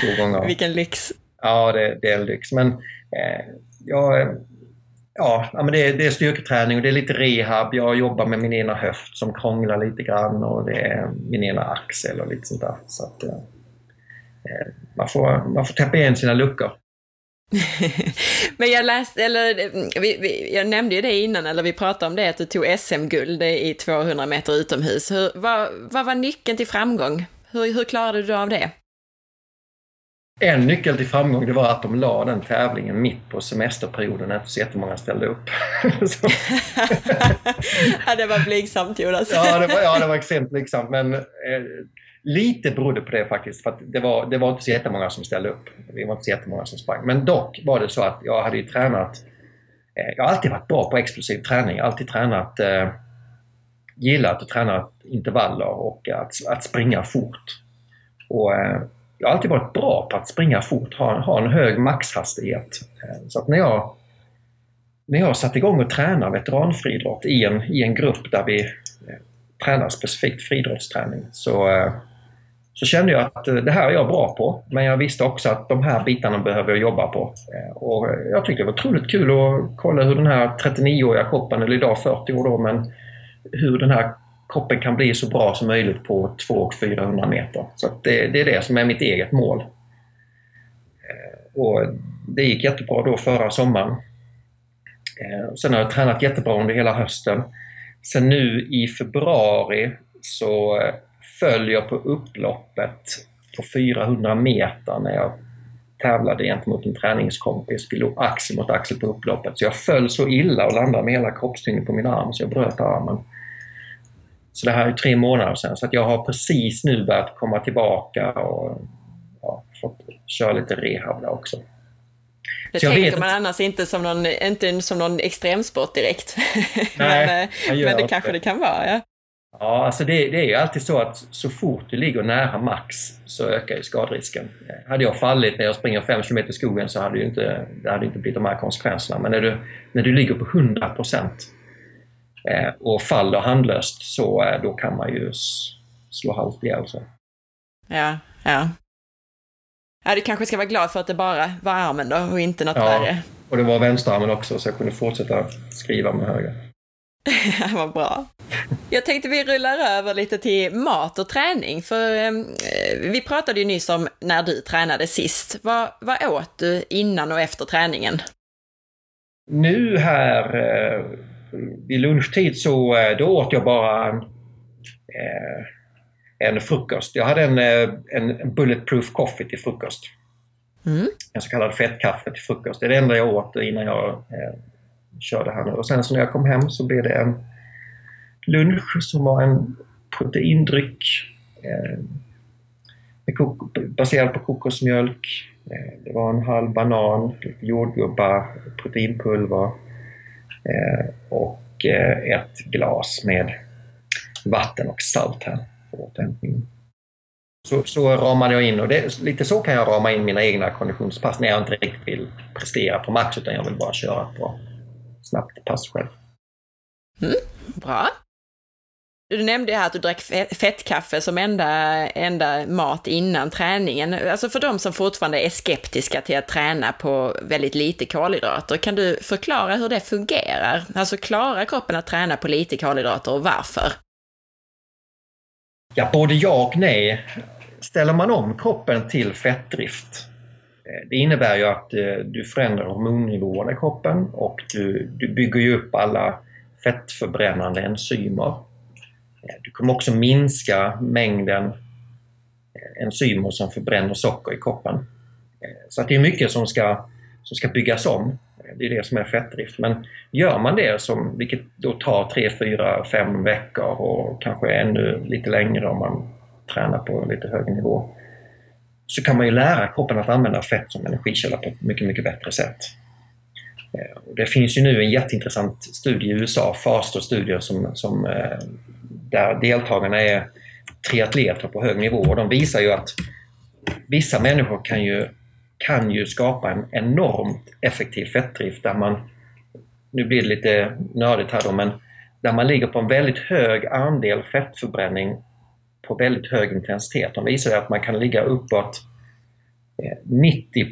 två gånger. Vilken lyx! Ja, det, det är lyx. Men eh, jag, ja, men det, det är styrketräning och det är lite rehab. Jag jobbar med min ena höft som krånglar lite grann och det är min ena axel och lite sånt där. Så att, eh, eh man, får, man får täppa igen sina luckor. Men jag läste, eller vi, vi, jag nämnde ju det innan, eller vi pratade om det, att du tog SM-guld i 200 meter utomhus. Hur, vad, vad var nyckeln till framgång? Hur, hur klarade du av det? En nyckel till framgång det var att de la den tävlingen mitt på semesterperioden när inte så jättemånga ställde upp. ja, det var blygsamt Jonas. ja, det var, ja, det var extremt blygsamt. Men eh, lite berodde på det faktiskt. För det, var, det var inte så jättemånga som ställde upp. Vi var inte så jättemånga som sprang. Men dock var det så att jag hade ju tränat. Eh, jag har alltid varit bra på explosiv träning. Jag har alltid tränat, eh, gillar att träna intervaller och att, att springa fort. Och, eh, jag har alltid varit bra på att springa fort, ha, ha en hög maxhastighet. Eh, så att när jag, när jag satte igång och tränade veteranfriidrott i en, i en grupp där vi eh, tränar specifikt friidrottsträning så, eh, så kände jag att eh, det här är jag bra på. Men jag visste också att de här bitarna behöver jag jobba på. Eh, och jag tyckte det var otroligt kul att kolla hur den här 39-åriga kroppen, eller idag 40 år då, men hur den här kroppen kan bli så bra som möjligt på 200 och 400 meter. Så det, det, är det som är mitt eget mål. Eh, och det gick jättebra då förra sommaren. Eh, sen har jag tränat jättebra under hela hösten. Sen nu i februari så eh, föll jag på upploppet på 400 meter när jag tävlade gentemot en träningskompis. Vi låg axel mot axel på upploppet. Så jag föll så illa och landade med hela kroppstyngden på min arm så jag bröt armen. Så det här är tre månader sedan så att jag har precis nu börjat komma tillbaka och ja, fått köra lite rehab där också. Det tänker man annars inte som någon, inte som någon extremsport direkt. Nej, men, men det kanske det kan vara. Ja, ja alltså det, det är ju alltid så att så fort du ligger nära max så ökar ju skadrisken. Hade jag fallit när jag springer 5 km i skogen så hade det inte, det hade inte blivit de här konsekvenserna. Men när du, när du ligger på 100 eh, och faller handlöst så eh, då kan man ju slå halvt ihjäl sig. Ja, ja. Ja, du kanske ska vara glad för att det bara var armen då och inte något ja, värre. och det var vänsterarmen också så jag kunde fortsätta skriva med höger. Vad bra. Jag tänkte vi rullar över lite till mat och träning, för eh, vi pratade ju nyss om när du tränade sist. Vad, vad åt du innan och efter träningen? Nu här eh, vid lunchtid så eh, då åt jag bara eh, en frukost. Jag hade en, eh, en bulletproof coffee till frukost. Mm. En så kallad fettkaffe till frukost. Det är det enda jag åt innan jag eh, körde här nu. Och sen så när jag kom hem så blev det en lunch som var en proteindryck eh, baserad på kokosmjölk. Eh, det var en halv banan, lite jordgubbar, proteinpulver Eh, och eh, ett glas med vatten och salt här för återhämtning. Så, så ramade jag in och det, lite så kan jag rama in mina egna konditionspass när jag inte riktigt vill prestera på match utan jag vill bara köra ett bra snabbt pass själv. Mm, bra. Du nämnde här att du drack fettkaffe som enda, enda mat innan träningen. Alltså för de som fortfarande är skeptiska till att träna på väldigt lite kolhydrater, kan du förklara hur det fungerar? Alltså klarar kroppen att träna på lite kolhydrater och varför? Ja, både ja och nej. Ställer man om kroppen till fettdrift, eh, det innebär ju att eh, du förändrar hormonnivåerna i kroppen och du, du bygger ju upp alla fettförbrännande enzymer Eh, du kommer också minska mängden eh, enzymer som förbränner socker i kroppen. Eh, så att det är mycket som ska, som ska byggas om. Det är det som är fettdrift. Men gör man det, som, vilket då tar 3, 4, 5 veckor och kanske ännu lite längre om man tränar på lite högre nivå, så kan man ju lära kroppen att använda fett som energikälla på ett mycket, mycket bättre sätt. Det finns ju nu en jätteintressant studie i USA, FASTER-studier, som, som, där deltagarna är triatleter på hög nivå och de visar ju att vissa människor kan ju, kan ju skapa en enormt effektiv fettdrift där man, nu blir det lite nördigt här då, men där man ligger på en väldigt hög andel fettförbränning på väldigt hög intensitet. De visar att man kan ligga uppåt eh, 90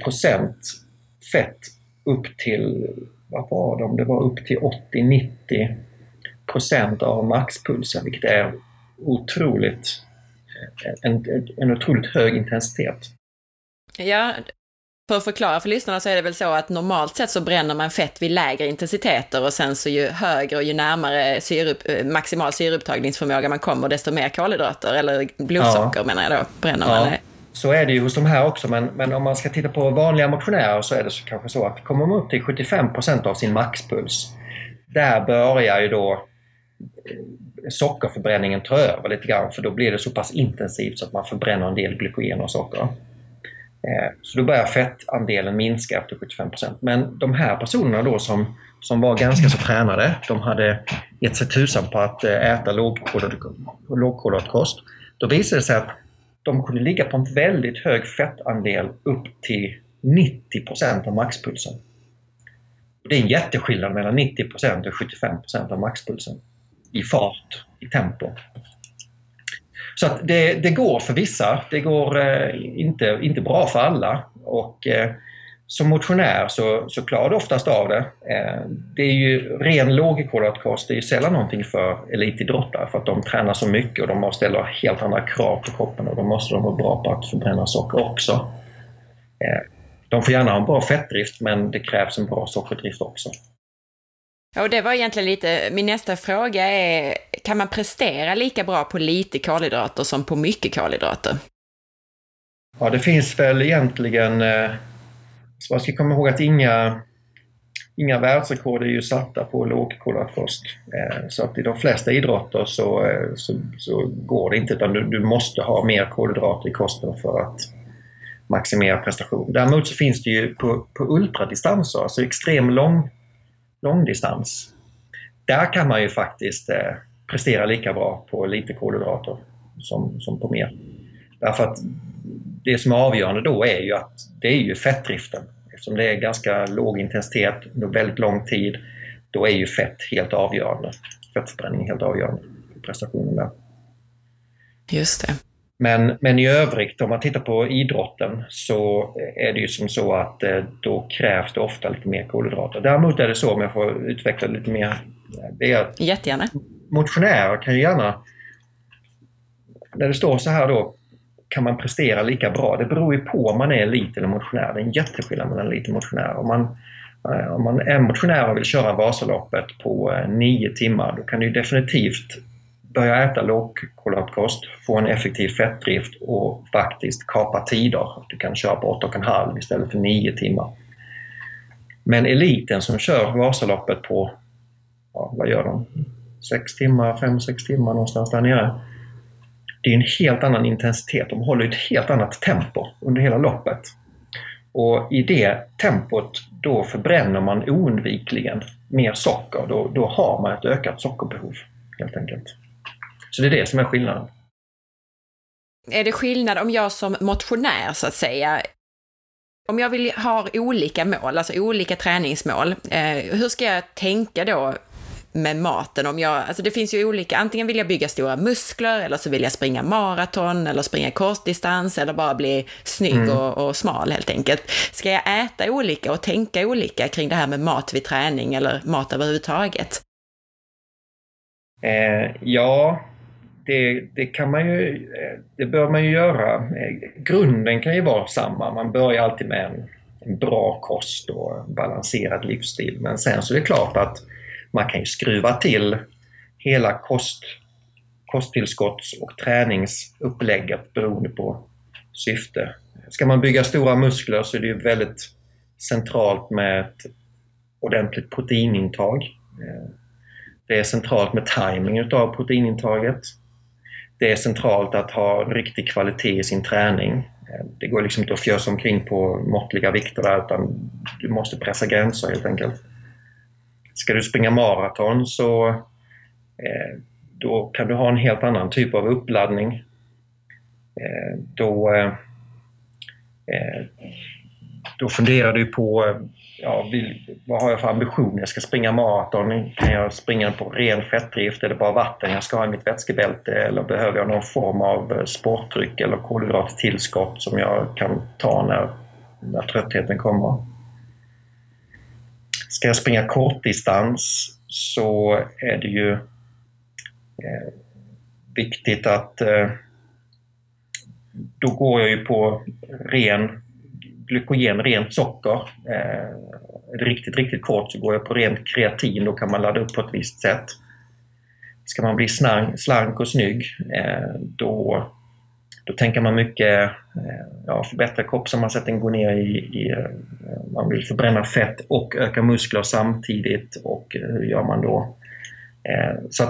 fett upp till, vad var det, om det var upp till 80-90 av maxpulsen, vilket är otroligt, eh, en, en otroligt hög intensitet. Ja, för att förklara för lyssnarna så är det väl så att normalt sett så bränner man fett vid lägre intensiteter och sen så ju högre och ju närmare syrup, eh, maximal syreupptagningsförmåga man kommer desto mer kolhydrater eller blodsocker ja. menar jag då bränner ja. man. Så är det ju hos de här också men, men om man ska titta på vanliga motionärer så är det så, kanske så att kommer man upp till 75% av sin maxpuls där börjar ju då sockerförbränningen tar över lite grann för då blir det så pass intensivt så att man förbränner en del glykogen och socker. Eh, så då börjar fettandelen minska efter 75% Men de här personerna då som, som var ganska så tränade, de hade gett sig tusan på att eh, äta lågkolhydratkost. Då visade det sig att de kunde ligga på en väldigt hög fettandel upp till 90% av maxpulsen. Det är en jätteskillnad mellan 90% och 75% av maxpulsen i fart, i tempo. Så att det, det går för vissa, det går eh, inte, inte bra för alla. Och eh, som motionär så, så klarar du oftast av det. Eh, det är ju ren lågkolhydratkost, det är ju sällan någonting för elitidrottare för att de tränar så mycket och de ställer helt andra krav på kroppen och då måste de vara bra på att förbränna socker också. Eh, de får gärna ha en bra fettdrift men det krävs en bra sockerdrift också. Och det var egentligen lite, min nästa fråga är, kan man prestera lika bra på lite kolhydrater som på mycket kolhydrater? Ja, det finns väl egentligen, eh, så man ska komma ihåg att inga, inga världsrekord är ju satta på lågkolhydratkost. Eh, så att i de flesta idrotter så, eh, så, så går det inte utan du, du måste ha mer kolhydrater i kosten för att maximera prestation. Däremot så finns det ju på, på ultradistanser, alltså extrem lång långdistans. Där kan man ju faktiskt eh, prestera lika bra på lite kolhydrater som, som på mer. Därför att det som är avgörande då är ju att det är ju fettdriften. Eftersom det är ganska låg intensitet under väldigt lång tid, då är ju fett helt avgörande. Fettförbränning helt avgörande för prestationen där. Just det. Men, men i övrigt, om man tittar på idrotten, så är det ju som så att eh, då krävs det ofta lite mer kolhydrater. Däremot är det så, om jag får utveckla lite mer, det är att Jättegärna. motionärer kan ju gärna, när det står så här då, kan man prestera lika bra? Det beror ju på om man är elit eller motionär. Det är en jätteskillnad mellan elit och motionär. Om man, eh, om man är motionär och vill köra Vasaloppet på eh, nio timmar, då kan det ju definitivt börja äta lågkolhydratkost, få en effektiv fettdrift och faktiskt kapa tider. Du kan köra på 8,5 istället för 9 timmar. Men eliten som kör Vasaloppet på, ja, vad gör de? 6 timmar, 5-6 timmar någonstans där nere. Det är en helt annan intensitet. De håller ett helt annat tempo under hela loppet. Och i det tempot då förbränner man oundvikligen mer socker. Då, då har man ett ökat sockerbehov helt enkelt. Så det är det som är skillnaden. Är det skillnad om jag som motionär, så att säga, om jag vill ha olika mål, alltså olika träningsmål, eh, hur ska jag tänka då med maten? Om jag, alltså det finns ju olika, antingen vill jag bygga stora muskler, eller så vill jag springa maraton, eller springa kortdistans, eller bara bli snygg mm. och, och, smal helt enkelt. Ska jag äta olika och tänka olika kring det här med mat vid träning, eller mat överhuvudtaget? Eh, ja, det, det, kan man ju, eh, det bör man ju göra. Eh, grunden kan ju vara samma. Man börjar alltid med en, en bra kost och en balanserad livsstil. Men sen så är det klart att man kan ju skruva till hela kost, kosttillskotts och träningsupplägget beroende på syfte. Ska man bygga stora muskler så är det ju väldigt centralt med ett ordentligt proteinintag. Eh, det är centralt med timing utav proteinintaget det är centralt att ha riktig kvalitet i sin träning. Eh, det går liksom inte att fjösa omkring på måttliga vikter där utan du måste pressa gränser helt enkelt. ska du springa maraton så eh, då kan du ha en helt annan typ av uppladdning. Eh, då, eh, eh då funderar du på eh, ja, vad har jag för ambition? Jag ska springa maraton. Kan jag springa på ren fettdrift? Är det bara vatten jag ska ha i mitt vätskebälte? Eller behöver jag någon form av eh, sportdryck eller kolhydrattillskott som jag kan ta när, när tröttheten kommer? Ska jag springa kortdistans så är det ju eh, viktigt att eh, då går jag ju på ren glykogen, rent socker. Eh, riktigt, riktigt kort så går jag på rent kreatin. Då kan man ladda upp på ett visst sätt. Ska man bli slank, slank och snygg, eh, då, då tänker man mycket eh, ja, förbättra kroppssammansättningen, gå ner i, i eh, man vill förbränna fett och öka muskler samtidigt och eh, hur gör man då? Eh, så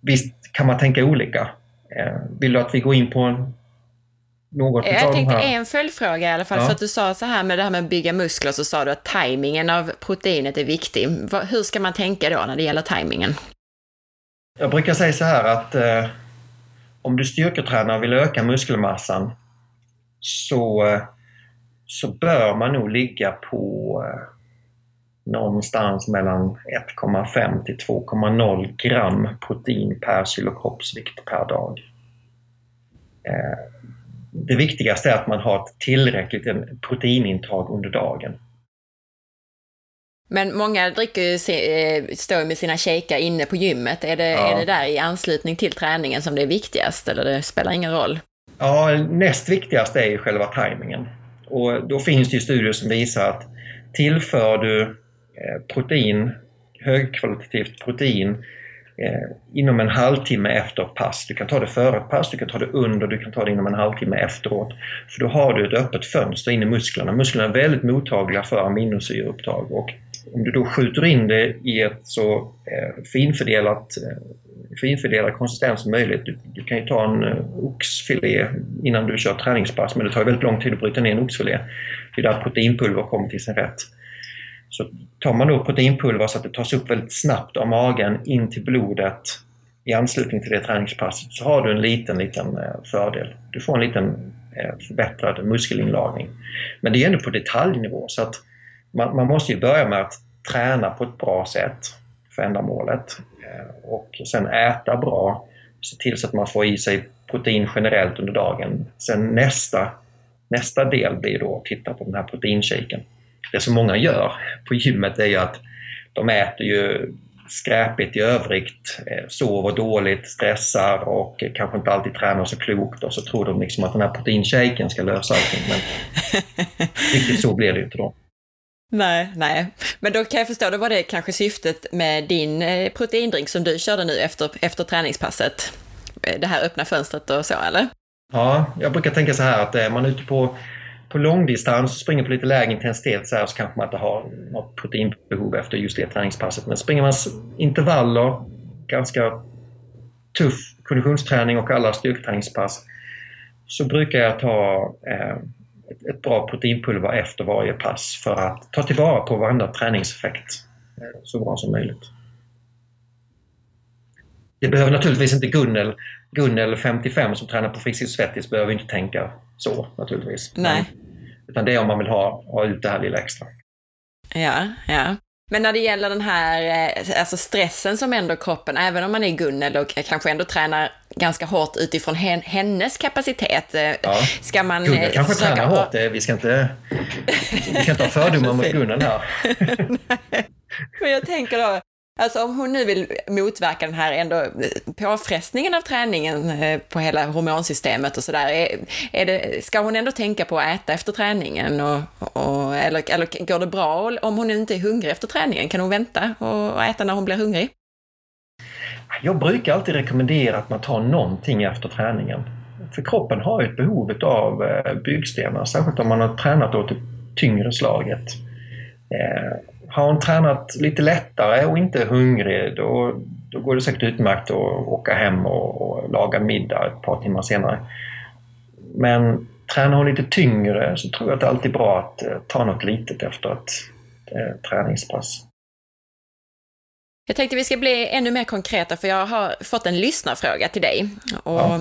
visst kan man tänka olika. Eh, vill du att vi går in på en något Jag tänkte en följdfråga i alla fall, ja. för att du sa så här med det här med att bygga muskler så sa du att tajmingen av proteinet är viktig. Hur ska man tänka då när det gäller tajmingen? Jag brukar säga så här att eh, om du styrketränar och vill öka muskelmassan så, eh, så bör man nog ligga på eh, någonstans mellan 1,5 till 2,0 gram protein per kilo kroppsvikt per dag. Det viktigaste är att man har ett tillräckligt proteinintag under dagen. Men många dricker ju, eh, står med sina shakar inne på gymmet. Är det, ja. är det där i anslutning till träningen som det är viktigast eller det spelar ingen roll? Ja, näst viktigast är ju själva tajmingen. Och då finns det ju studier som visar att tillför du eh, protein, högkvalitativt protein Eh, inom en halvtimme efter pass. Du kan ta det före ett pass, du kan ta det under, du kan ta det inom en halvtimme efteråt. För då har du ett öppet fönster in i musklerna. Musklerna är väldigt mottagliga för aminosyreupptag och om du då skjuter in det i ett så eh, finfördelat, eh, finfördelad konsistens som möjligt. Du, du, kan ju ta en eh, oxfilé innan du kör träningspass men det tar väldigt lång tid att bryta ner en oxfilé. Det är där proteinpulver kommer till sin rätt. Så tar man då proteinpulver så att det tas upp väldigt snabbt av magen in till blodet i anslutning till det träningspasset så har du en liten, liten eh, fördel. Du får en liten eh, förbättrad muskelinlagring. Men det är ändå på detaljnivå så att man, man måste ju börja med att träna på ett bra sätt för ändamålet eh, och sen äta bra, se till så att man får i sig protein generellt under dagen. Sen nästa, nästa del blir då att titta på den här proteinshaken det som många gör på gymmet är ju att de äter ju skräpigt i övrigt, eh, sover dåligt, stressar och kanske inte alltid tränar så klokt och så tror de liksom att den här proteinshaken ska lösa allting. Men riktigt så blir det ju inte då. Nej, nej. Men då kan jag förstå, då var det kanske syftet med din eh, proteindrink som du körde nu efter, efter träningspasset. Eh, det här öppna fönstret och så, eller? Ja, jag brukar tänka så här att är man ute på på långdistans och springer på lite lägre intensitet så, här, så kanske man inte har något proteinbehov efter just det träningspasset. Men springer man intervaller, ganska tuff konditionsträning och alla styrketräningspass så brukar jag ta eh, ett, bra proteinpulver efter varje pass för att ta tillvara på varenda träningseffekt eh, så bra som möjligt. Det behöver naturligtvis inte Gunnel, Gunnel 55 som tränar på Friskis Svettis behöver inte tänka så naturligtvis. Nej. Utan det är om man vill ha, ha ut det här lilla extra. Ja, ja. Men när det gäller den här eh, alltså stressen som ändå kroppen, även om man är Gunnel och kanske ändå tränar ganska hårt utifrån hennes kapacitet. Eh, ja. Ska man... Gunnel kanske tränar hårt, vi ska inte, vi ska inte ha fördomar mot Gunnel här. Men jag tänker då, Alltså om hon nu vill motverka den här ändå eh, påfrestningen av träningen eh, på hela hormonsystemet och sådär, är, är det, ska hon ändå tänka på att äta efter träningen? Och, och, eller, eller går det bra om hon inte är hungrig efter träningen? Kan hon vänta och äta när hon blir hungrig? Jag brukar alltid rekommendera att man tar någonting efter träningen. För kroppen har ju ett behov av eh, byggstenar, särskilt om man har tränat åt det tyngre slaget. Har hon tränat lite lättare och inte är hungrig då, då går det säkert utmärkt att åka hem och, och laga middag ett par timmar senare. Men tränar hon lite tyngre så tror jag att det alltid är bra att eh, ta något litet efter ett eh, träningspass. Jag tänkte vi ska bli ännu mer konkreta för jag har fått en lyssnarfråga till dig. Och Ja.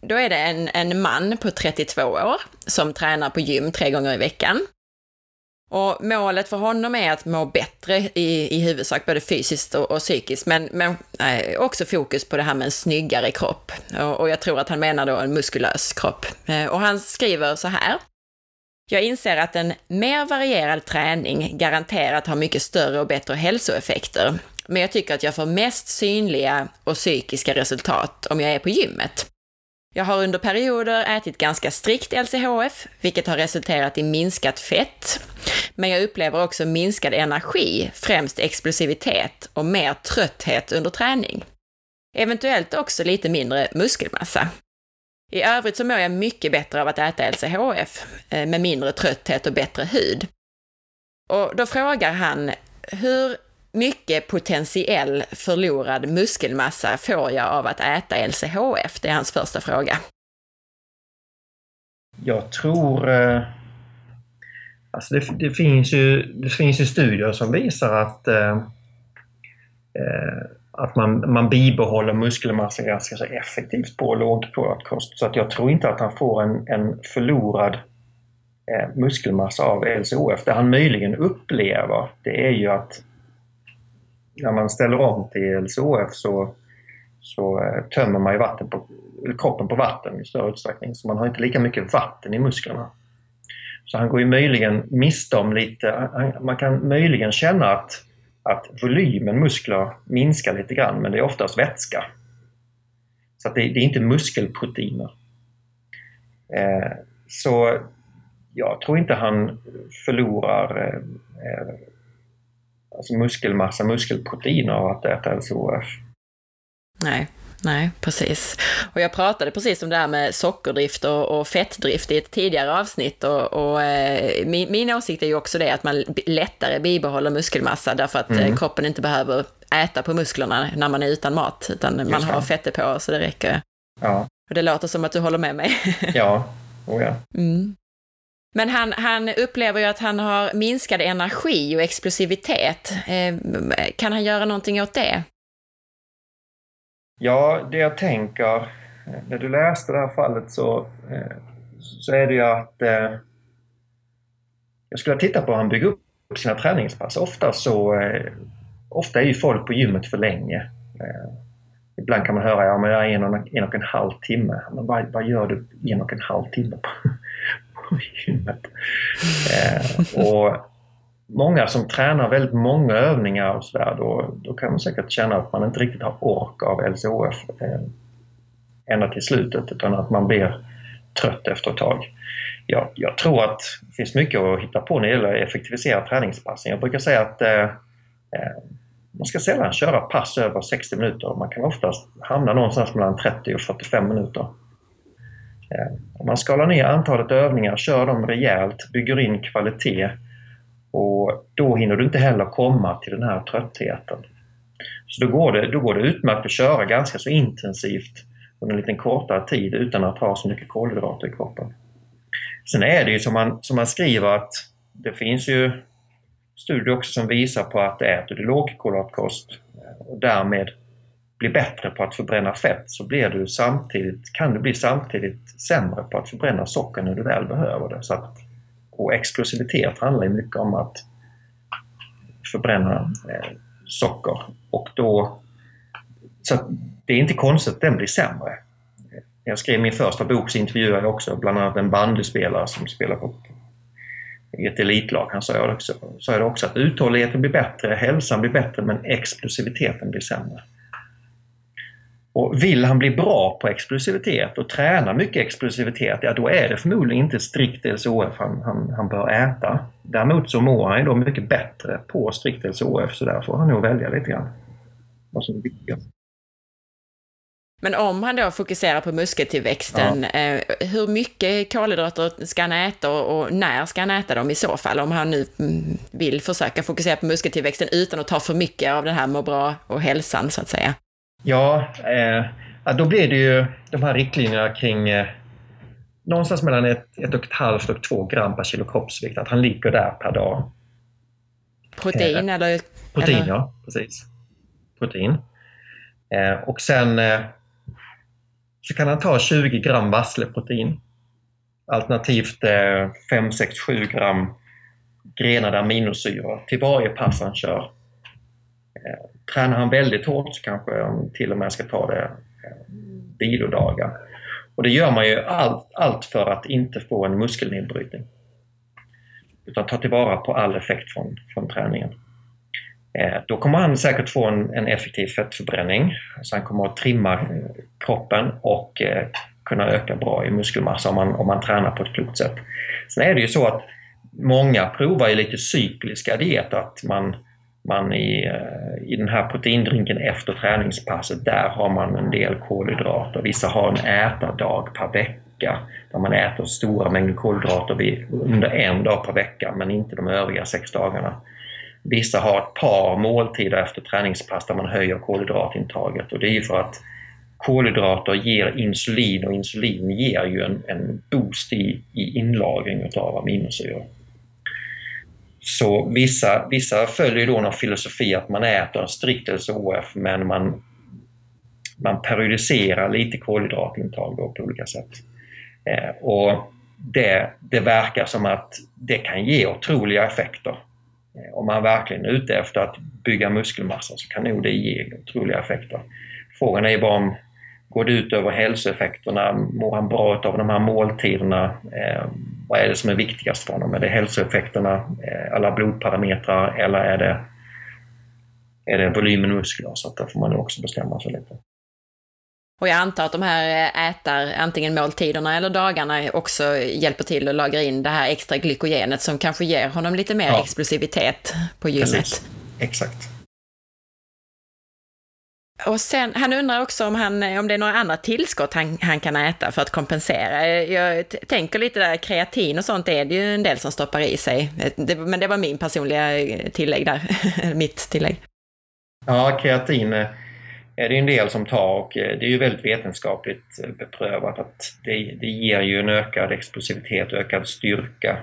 då är det en, en man på 32 år som tränar på gym tre gånger i veckan. Och målet för honom är att må bättre i, i huvudsak, både fysiskt och, och psykiskt, men, men eh, också fokus på det här med en snyggare kropp. Och, och jag tror att han menar då en muskulös kropp. Eh, och han skriver så här. Jag inser att en mer varierad träning garanterat har mycket större och bättre hälsoeffekter. Men jag tycker att jag får mest synliga och psykiska resultat om jag är på gymmet. Jag har under perioder ätit ganska strikt LCHF, vilket har resulterat i minskat fett. Men jag upplever också minskad energi, främst explosivitet och mer trötthet under träning. Eventuellt också lite mindre muskelmassa. I övrigt så mår jag mycket bättre av att äta LCHF, eh, med mindre trötthet och bättre hud. Och då frågar han, hur mycket potentiell förlorad muskelmassa får jag av att äta LCHF? Det är hans första fråga. Jag tror... Eh, alltså det, det, finns ju, det finns ju studier som visar att, eh, eh att man, man bibehåller muskelmassa ganska så effektivt på lågkolhydratkost. Så att jag tror inte att han får en, en förlorad eh, muskelmassa av LCHF. Det han möjligen upplever det är ju att när man ställer om till LCHF så, så eh, tömmer man ju vatten på, kroppen på vatten i större utsträckning. Så man har inte lika mycket vatten i musklerna. Så han går ju möjligen miste om lite, han, man kan möjligen känna att, att volymen muskler minskar lite grann men det är oftast vätska. Så att det, det är inte muskelproteiner. Eh, så jag tror inte han förlorar eh, eh alltså muskelmassa, muskelproteiner av att äta LCHF. Nej, nej, precis. Och jag pratade precis om det här med sockerdrift och, och fettdrift i ett tidigare avsnitt och, och eh, min, min åsikt är ju också det att man lättare bibehåller muskelmassa därför att mm. kroppen inte behöver äta på musklerna när man är utan mat, utan man har fetter på så det räcker. Ja. Och det låter som att du håller med mig. ja, oh ja. Mm. Men han, han upplever ju att han har minskad energi och explosivitet. Eh, kan han göra någonting åt det? Ja, det jag tänker, eh, när du läste det här fallet så, eh, så är det ju att eh, jag skulle titta på hur han bygger upp sina träningspass. Ofta så eh, ofta är ju folk på gymmet för länge. Eh, ibland kan man höra, ja men jag är en och en, och en halv timme. Men vad, vad gör du en och en halv timme på gymmet? Eh, och många som tränar väldigt många övningar och sådär, då, då kan man säkert känna att man inte riktigt har ork av LCHF eh, ända till slutet utan att man blir trött efter ett tag. Jag, jag tror att det finns mycket att hitta på när det gäller att effektivisera träningspassen. Jag brukar säga att eh, eh man ska sällan köra pass över 60 minuter. Man kan oftast hamna någonstans mellan 30 och 45 minuter. Eh, om man skalar ner antalet övningar, kör dem rejält, bygger in kvalitet och då hinner du inte heller komma till den här tröttheten. Så då går det, då går det utmärkt att köra ganska så intensivt under en liten kortare tid utan att ha så mycket kolhydrater i kroppen. Sen är det ju som man, som man skriver att det finns ju studier också som visar på att äter du lågkolhydratkost eh, och därmed blir bättre på att förbränna fett så blir du samtidigt, kan du bli samtidigt sämre på att förbränna socker när du väl behöver det. Så att, och explosivitet handlar ju mycket om att förbränna eh, socker och då så det är inte konstigt att den blir sämre. Jag skrev min första bok så intervjuade jag också bland annat en bandyspelare som spelar på i ett elitlag. Han sa också, sa det också att uthålligheten blir bättre, hälsan blir bättre men explosiviteten blir sämre. Och vill han bli bra på explosivitet och träna mycket explosivitet, ja då är det förmodligen inte strikt LCHF han, han, han bör äta. Däremot så mår han ju då mycket bättre på strikt LCHF så där får han nog välja lite grann vad som är viktigast. Men om han då fokuserar på muskeltillväxten, ja. eh, hur mycket kolhydrater ska han äta och, när ska han äta dem i så fall? Om han nu mm, vill försöka fokusera på muskeltillväxten utan att ta för mycket av det här må bra och hälsan så att säga. Ja, eh, då blir det ju de här riktlinjerna kring eh, någonstans mellan ett, ett och ett halvt och två gram per kilo kroppsvikt, att han ligger där per dag. Protein eh, eller? Protein, eller? ja. Precis. protein. Eh, och sen eh, så kan han ta 20 gram vassleprotein. Alternativt 5, 6, 7 gram grenade aminosyror till varje pass han kör. Tränar han väldigt hårt så kanske han till och med ska ta det eh, vilodagar. Och det gör man ju allt, allt för att inte få en muskelnedbrytning. Utan ta tillvara på all effekt från, från träningen. Eh, då kommer han säkert få en, en, effektiv fettförbränning. Så han kommer att trimma kroppen och eh, kunna öka bra i muskelmassa om man, om man tränar på ett klokt sätt. Sen är det ju så att många provar ju lite cykliska dieter, att man, man i, eh, i den här proteindrinken efter träningspasset, där har man en del kolhydrater. Vissa har en ätardag per vecka där man äter stora mängder kolhydrater under en dag per vecka men inte de övriga sex dagarna. Vissa har ett par måltider efter träningspass där man höjer kolhydratintaget och det är ju för att kolhydrater ger insulin och insulin ger ju en, en boost i, i inlagring av aminosyror. Så vissa, vissa följer då någon filosofi att man äter en strikt LCHF men man, man periodiserar lite kolhydratintag då på olika sätt. Eh, och det, det verkar som att det kan ge otroliga effekter. Eh, om man verkligen är ute efter att bygga muskelmassa så kan nog det ge otroliga effekter. Frågan är bara om går det ut över hälsoeffekterna? Mår han bra av de här måltiderna? Eh, vad är det som är viktigast för honom? Är det hälsoeffekterna, eh, alla blodparametrar eller är det, är det volymen muskler? Så att där får man också bestämma sig lite. Och jag antar att de här eh, ätar, antingen måltiderna eller dagarna, också hjälper till att lagra in det här extra glykogenet som kanske ger honom lite mer ja. explosivitet på gymmet. Precis. Exakt. Och sen, han undrar också om, han, om det är några andra tillskott han, han kan äta för att kompensera. Jag tänker lite där, kreatin och sånt är det ju en del som stoppar i sig. Det, men det var min personliga eh, tillägg där, mitt tillägg. Ja, kreatin eh, är det en del som tar och eh, det är ju väldigt vetenskapligt beprövat att det, det ger ju en ökad explosivitet, ökad styrka.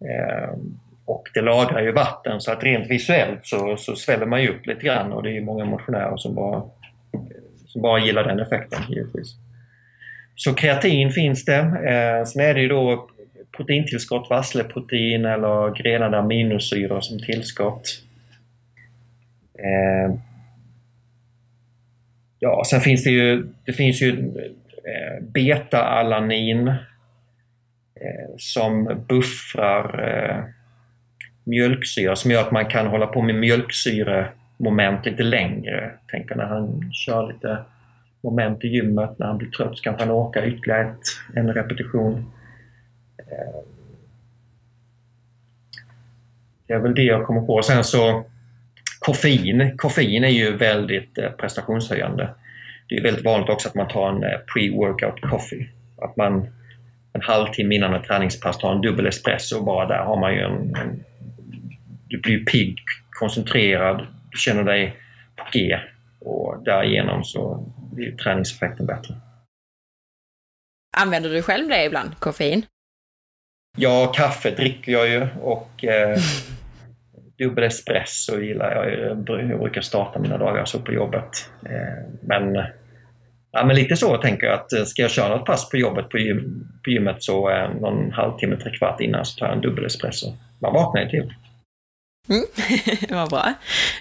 Ehm, och det lagrar ju vatten så att rent visuellt så, så sväller man ju upp lite grann och det är många motionärer som bara, som bara gillar den effekten givetvis. Så kreatin finns det. Eh, sen är det ju då proteintillskott, vassleprotein eller grenade aminosyror som tillskott. Eh, ja, sen finns det ju, det finns ju eh, beta-alanin eh, som buffrar eh, mjölksyra som gör att man kan hålla på med mjölksyremoment lite längre. Tänker när han kör lite moment i gymmet, när han blir trött så kanske han åka ytterligare ett, en repetition. Eh, det är väl det jag kommer på. Sen så koffein. Koffein är ju väldigt eh, prestationshöjande. Det är väldigt vanligt också att man tar en eh, pre-workout coffee. Att man en halvtimme innan ett träningspass tar en dubbel espresso och bara där har man ju en, en du blir pigg, koncentrerad, du känner dig på G och därigenom så blir träningseffekten bättre. Använder du själv det ibland, koffein? Ja, kaffe dricker jag ju och eh, dubbel espresso gillar jag. Jag brukar starta mina dagar så på jobbet. Eh, men, ja, men lite så tänker jag att eh, ska jag köra något pass på jobbet på, gym, på gymmet så eh, någon halvtimme, trekvart innan så tar jag en dubbel espresso. Man vaknar ju till. Mm, vad bra.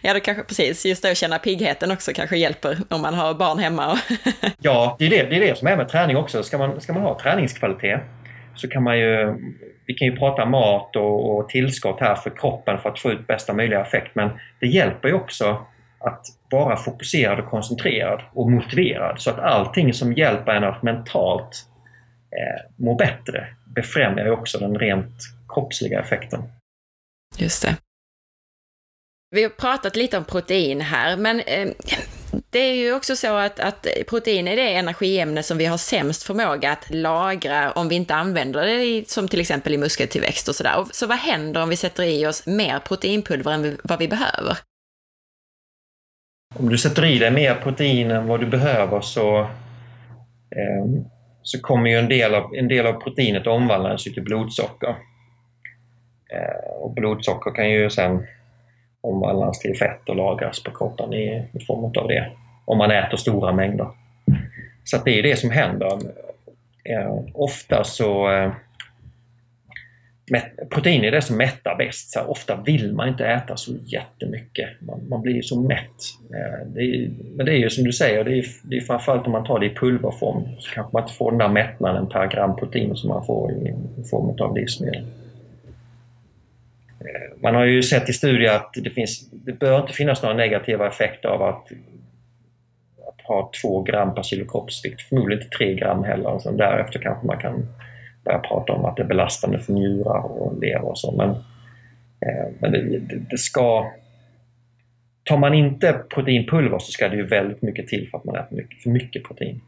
Ja, det kanske precis, just det att känna piggheten också kanske hjälper om man har barn hemma. Och ja, det är det, det är det som är med träning också. Ska man, ska man ha träningskvalitet så kan man ju, vi kan ju prata mat och, och tillskott här för kroppen för att få ut bästa möjliga effekt, men det hjälper ju också att vara fokuserad och koncentrerad och motiverad så att allting som hjälper en att mentalt eh, må bättre befrämjar ju också den rent kroppsliga effekten. Just det. Vi har pratat lite om protein här, men eh, det är ju också så att, att protein är det energiämne som vi har sämst förmåga att lagra om vi inte använder det i, som till exempel i muskeltillväxt och sådär. Så vad händer om vi sätter i oss mer proteinpulver än vad vi behöver? Om du sätter i dig mer protein än vad du behöver så, eh, så kommer ju en del av, en del av proteinet omvandlas till blodsocker. Eh, och blodsocker kan ju sen omvandlas till fett och lagras på kroppen i, i form av det. Om man äter stora mängder. Så det är det som händer. Eh, ofta så eh, Protein är det som mättar bäst. Så ofta vill man inte äta så jättemycket. Man, man blir så mätt. Eh, det är, men det är ju som du säger, det är, det är framförallt om man tar det i pulverform så kanske man inte får den där mättnaden per gram protein som man får i, i form av livsmedel. Eh, man har ju sett i studier att det, finns, det bör inte finnas några negativa effekter av att, att ha 2 gram per kilo kroppsvikt, förmodligen inte 3 gram heller. Och sen därefter kanske man kan börja prata om att det är belastande för njurar och lever och så. Men, eh, men det, det, det, ska... Tar man inte proteinpulver så ska det ju väldigt mycket till för att man äter mycket, för mycket protein.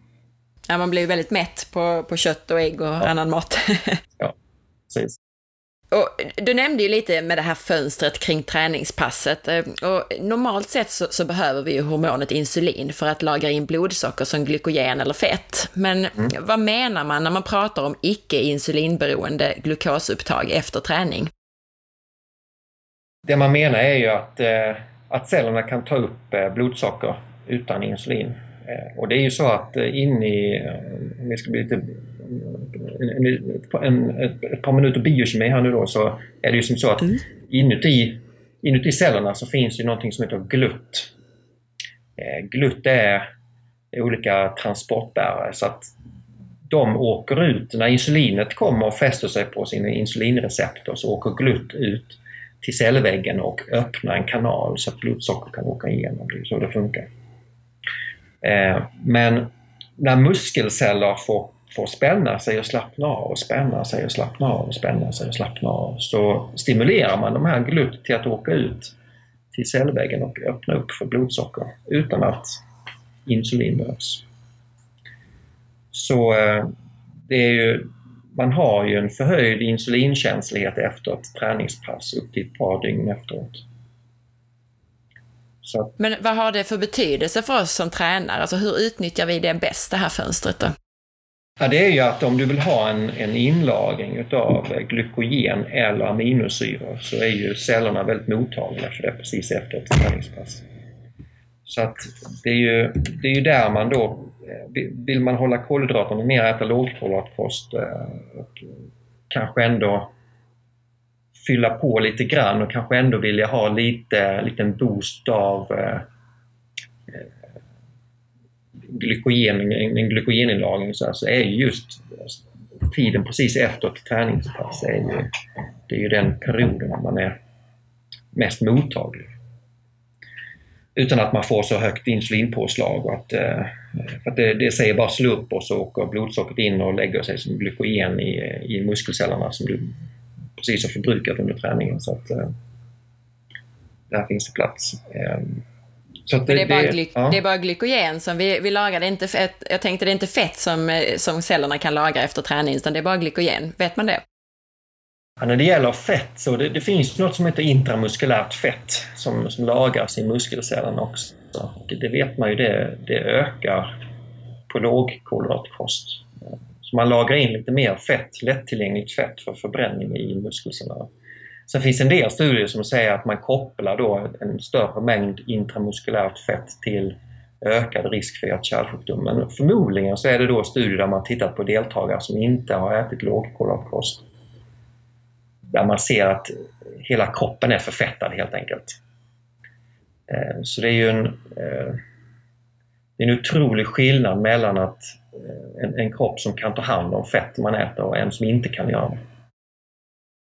Ja, man blir ju väldigt mätt på, på kött och ägg och ja. annan mat. ja, precis. Och du nämnde ju lite med det här fönstret kring träningspasset. Eh, och normalt sett så, så, behöver vi ju hormonet insulin för att lagra in blodsocker som glykogen eller fett. Men mm. vad menar man när man pratar om icke-insulinberoende glukosupptag efter träning? Det man menar är ju att, eh, att cellerna kan ta upp eh, blodsocker utan insulin. Och det är ju så att in i, om vi ska bli lite en, en, ett par minuter biokemi här nu då så är det ju som så att mm. inuti, inuti cellerna så finns ju någonting som heter glutt. Eh, glutt är, är olika transportbärare så att de åker ut, när insulinet kommer och fäster sig på sin insulinreceptor så åker glutt ut till cellväggen och öppnar en kanal så att blodsocker kan åka igenom. Det är så det funkar. Eh, men när muskelceller får får spänna sig och slappna av och spänna sig och slappna av och spänna sig och slappna av så stimulerar man de här glutt till att åka ut till cellväggen och öppna upp för blodsocker utan att insulin behövs. Så eh, det är ju, man har ju en förhöjd insulinkänslighet efter ett träningspass upp till ett par dygn efteråt. Så. Men vad har det för betydelse för oss som tränare? Alltså hur utnyttjar vi det bäst, det här fönstret då? Ja, det är ju att om du vill ha en, en inlagring utav glykogen eller aminosyror så är ju cellerna väldigt mottagliga för det precis efter ett träningspass. Så att det är ju, det är ju där man då, eh, vill man hålla kolhydraterna mer, äta lågkolhydratkost eh, och kanske ändå fylla på lite grann och kanske ändå vilja ha lite liten boost av eh, glykogen, en glykogeninlagring så, här, så är just tiden precis efter ett träningspass är ju, det är ju den perioden man är mest mottaglig. Utan att man får så högt insulinpåslag och att, eh, för att det, det säger bara slå upp och så åker blodsockret in och lägger sig som glykogen i, i muskelcellerna som du precis har förbrukat under träningen. Så att, eh, där finns det plats. Ehm, Ehm, det, det, är bara gly ja. det är bara glykogen som vi, vi lagar. Det är inte fett, jag tänkte det är inte fett som, eh, som cellerna kan lagra efter träning, utan det är bara glykogen. Vet man det? Ja, när det gäller fett så det, det finns något som heter intramuskulärt fett som, som lagras i muskelcellerna också. Och det vet man ju, det, det ökar på lågkolhydratkost. Så man lagrar in lite mer fett, lättillgängligt fett för förbränning i muskelcellerna. Sen finns en del studier som säger att man kopplar då en större mängd intramuskulärt fett till ökad risk för hjärt-kärlsjukdom. Men förmodligen så är det då studier där man tittat på deltagare som inte har ätit lågkolhydratkost. Där man ser att hela kroppen är förfettad helt enkelt. Eh, så det är ju en, eh, det är en otrolig skillnad mellan att eh, en, en kropp som kan ta hand om fett man äter och en som inte kan göra det.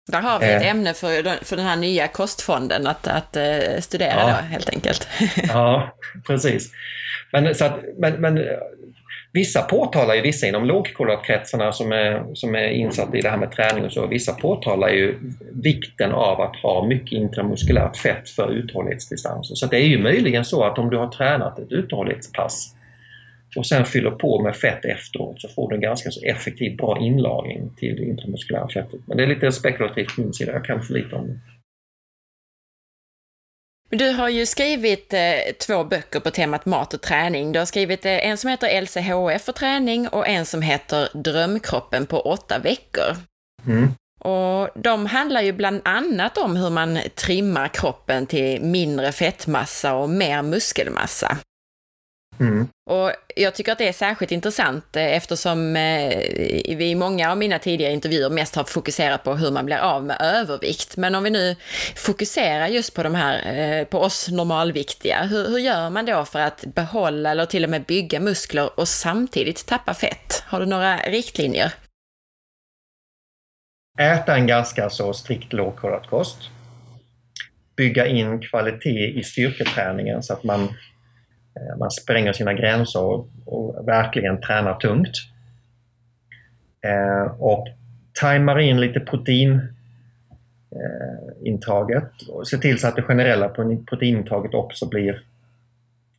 Där har vi ett eh. ämne för, för den här nya kostfonden att, att uh, studera ja. då, helt enkelt. ja, precis. Men, så att, men, men vissa påtalar ju, vissa inom lågkolhydratkretsarna som är, som är insatta i det här med träning och så, vissa påtalar ju vikten av att ha mycket intramuskulärt fett för uthållighetsdistanser. Så det är ju möjligen så att om du har tränat ett uthållighetspass och sen fyller på med fett efteråt så får du en ganska så effektiv, bra inlagring till det intramuskulära fettet. Men det är lite spekulativt från min sida, jag kan för lite om det. Du har ju skrivit eh, två böcker på temat mat och träning. Du har skrivit eh, en som heter LCHF för träning och en som heter Drömkroppen på åtta veckor. Mm. Och de handlar ju bland annat om hur man trimmar kroppen till mindre fettmassa och mer muskelmassa. Mm. Och jag tycker att det är särskilt intressant eh, eftersom eh, vi i många av mina tidigare intervjuer mest har fokuserat på hur man blir av med övervikt. Men om vi nu fokuserar just på de här, eh, på oss normalviktiga, hur, hur gör man då för att behålla eller till och med bygga muskler och samtidigt tappa fett? Har du några riktlinjer? Äta en ganska så strikt lågkolhydratkost. Bygga in kvalitet i styrketräningen så att man Eh, man spränger sina gränser och, och verkligen tränar tungt. Eh, och tajmar in lite proteinintaget eh, och ser till så att det generella proteinintaget också blir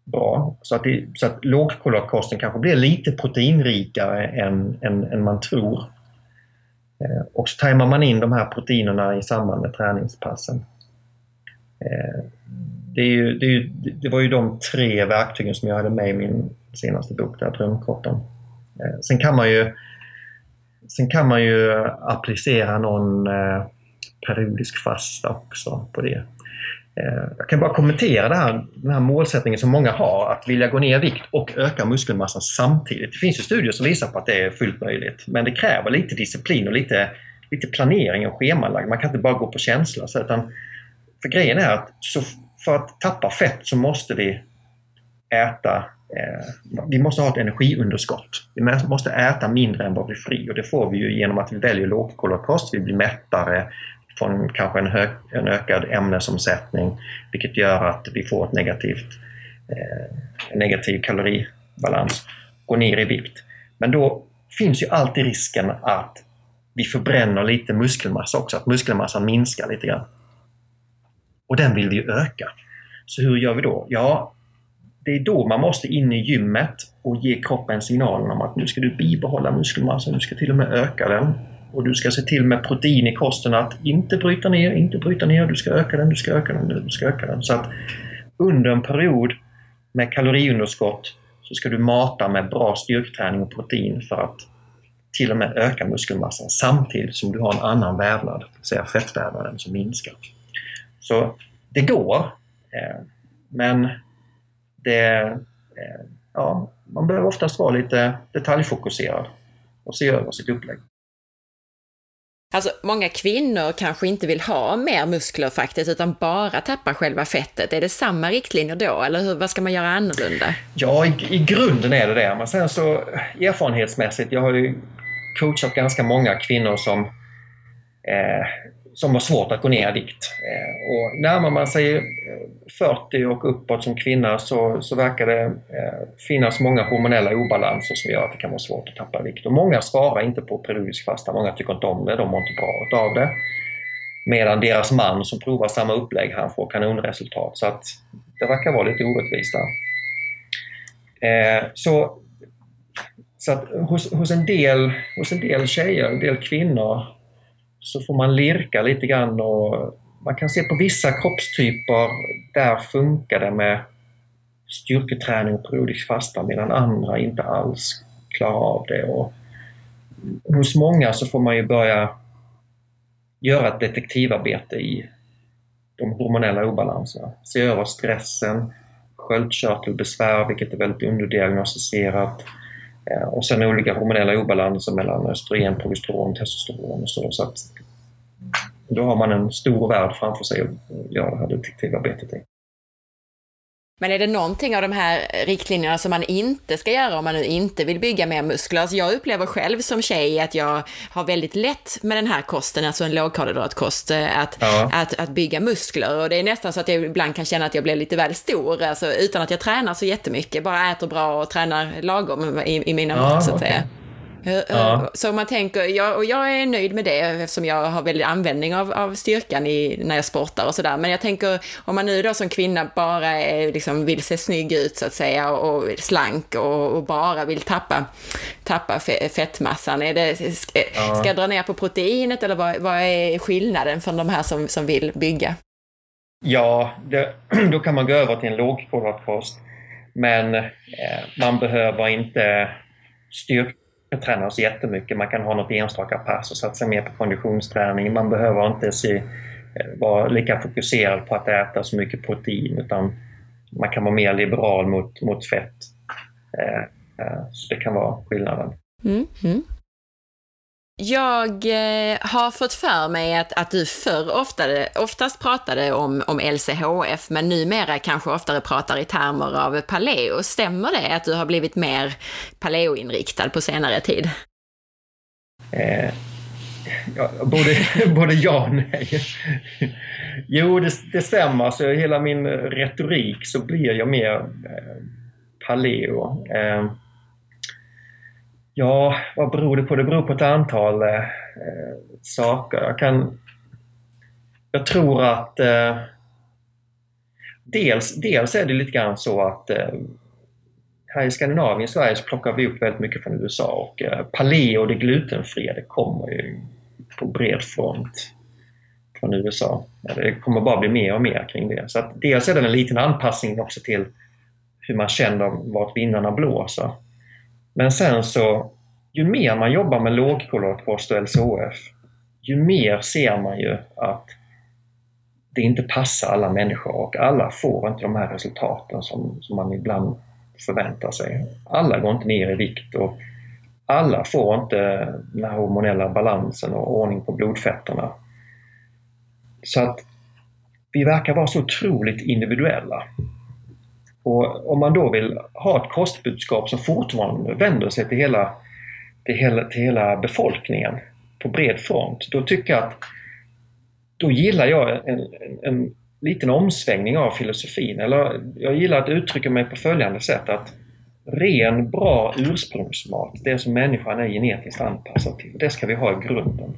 bra. Så att, det, så att lågkolhydratkosten kanske blir lite proteinrikare än, än, än man tror. Eh, och så tajmar man in de här proteinerna i samband med träningspassen. Eh, det, är ju, det, är ju, det, var ju de tre verktygen som jag hade med i min senaste bok, där, Drömkroppen. Eh, sen kan man ju Sen kan man ju applicera någon eh, periodisk fasta också på det. Eh, jag kan bara kommentera det här, den här målsättningen som många har, att vilja gå ner i vikt och öka muskelmassan samtidigt. Det finns ju studier som visar på att det är fullt möjligt, men det kräver lite disciplin och lite, lite planering och schemalag. Man kan inte bara gå på känsla. Så utan, för grejen är att så för att tappa fett så måste vi äta eh, vi måste ha ett energiunderskott. Vi måste äta mindre än vad vi fri och det får vi ju genom att vi väljer lågkolhydratkost. Vi blir mättare från kanske en, hög, en ökad ämnesomsättning vilket gör att vi får ett negativt, eh, en negativ kaloribalans, går ner i vikt. Men då finns ju alltid risken att vi förbränner lite muskelmassa också, att muskelmassan minskar lite grann. Och den vill vi ju öka. Så hur gör vi då? Ja, det är då man måste in i gymmet och ge kroppen signalen om att nu ska du bibehålla muskelmassa, du ska till och med öka den. Och du ska se till med protein i kosten att inte bryta ner, inte bryta ner, du ska öka den, du ska öka den, du ska öka den. Så att under en period med kaloriunderskott så ska du mata med bra styrketräning och protein för att till och med öka muskelmassan samtidigt som du har en annan vävnad, det vill säga fettvävnaden som minskar. Så det går, eh, men det, eh, ja, man behöver oftast vara lite detaljfokuserad och se över sitt upplägg. Alltså, många kvinnor kanske inte vill ha mer muskler faktiskt, utan bara tappa själva fettet. Är det samma riktlinjer då, eller hur, vad ska man göra annorlunda? Ja, i, i grunden är det det. Men sen så erfarenhetsmässigt, jag har ju coachat ganska många kvinnor som eh, som har svårt att gå ner i vikt. Eh, och närmar man sig eh, 40 och uppåt som kvinna så, så verkar det eh, finnas många hormonella obalanser som gör att det kan vara svårt att tappa vikt. Och många svarar inte på periodisk fasta, många tycker inte om det, de mår inte bra av det. Medan deras man som provar samma upplägg, han får kanonresultat. Så att det verkar vara lite orättvist där. så så att hos, hos, en del, hos en del tjejer, en del kvinnor så får man lirka lite grann och man kan se på vissa kroppstyper, där funkar det med styrketräning och periodisk fasta medan andra inte alls klarar av det. Och hos många så får man ju börja göra ett detektivarbete i de hormonella obalanserna. Se över stressen, sköldkörtelbesvär, vilket är väldigt underdiagnostiserat, Eh, Eh, och sen olika hormonella obalanser mellan östrogen, progesteron, testosteron och så. så att då har man en stor värld framför sig att göra det här detektivarbetet i. Men är det någonting av de här riktlinjerna som man inte ska göra om man nu inte vill bygga mer muskler? Alltså jag upplever själv som tjej att jag har väldigt lätt med den här kosten, alltså en lågkolhydratkost, eh, att, ja. att, att bygga muskler. Och det är nästan så att jag ibland kan känna att jag blir lite väl stor, alltså utan att jag tränar så jättemycket, bara äter bra och tränar lagom i, i mina ja, mått så att okay. säga. Ja. Så man tänker, jag, och jag är nöjd med det eftersom jag har väldigt användning av, av styrkan i, när jag sportar och sådär. Men jag tänker, om man nu då som kvinna bara är, liksom, vill se snygg ut så att säga och slank och, och bara vill tappa, tappa fettmassan. Är det, ska, ja. ska jag dra ner på proteinet eller vad, vad är skillnaden för de här som, som vill bygga? Ja, det, då kan man gå över till en lågkolhydratkost. Men eh, man behöver inte styrka träna oss jättemycket. Man kan ha något enstaka pass och satsa mer på konditionsträning. Man behöver inte se, eh, vara lika fokuserad på att äta så mycket protein utan man kan vara mer liberal mot, mot fett. Eh, eh, så det kan vara skillnaden. Mm, mm. Jag eh, har fått för mig att, att du förr oftare, oftast pratade om, om LCHF, men numera kanske oftare pratar i termer av paleo. Stämmer det att du har blivit mer paleoinriktad på senare tid? Eh, ja, både, både ja och nej. Jo, det, det stämmer. Så hela min retorik så blir jag mer eh, paleo. Eh, Ja, vad beror det på? Det beror på ett antal eh, saker. Jag kan... Jag tror att eh, dels, dels är det lite grann så att eh, här i Skandinavien, i Sverige, så plockar vi upp väldigt mycket från USA och eh, paleo, det glutenfria, det kommer ju på bred front från USA. Det kommer bara bli mer och mer kring det. Så att dels är det en liten anpassning också till hur man känner vart vindarna blåser. Men sen så, ju mer man jobbar med lågkolhydratkost och LCHF, ju mer ser man ju att det inte passar alla människor och alla får inte de här resultaten som, som man ibland förväntar sig. Alla går inte ner i vikt och alla får inte den här hormonella balansen och ordning på blodfetterna. Så att vi verkar vara så otroligt individuella. Och om man då vill ha ett kostbudskap som fortfarande vänder sig till hela, till hela, till hela befolkningen på bred front, då tycker jag att då gillar jag en, en, en liten omsvängning av filosofin. Eller jag gillar att uttrycka mig på följande sätt att ren, bra ursprungsmat, det som människan är genetiskt anpassad till, det ska vi ha i grunden.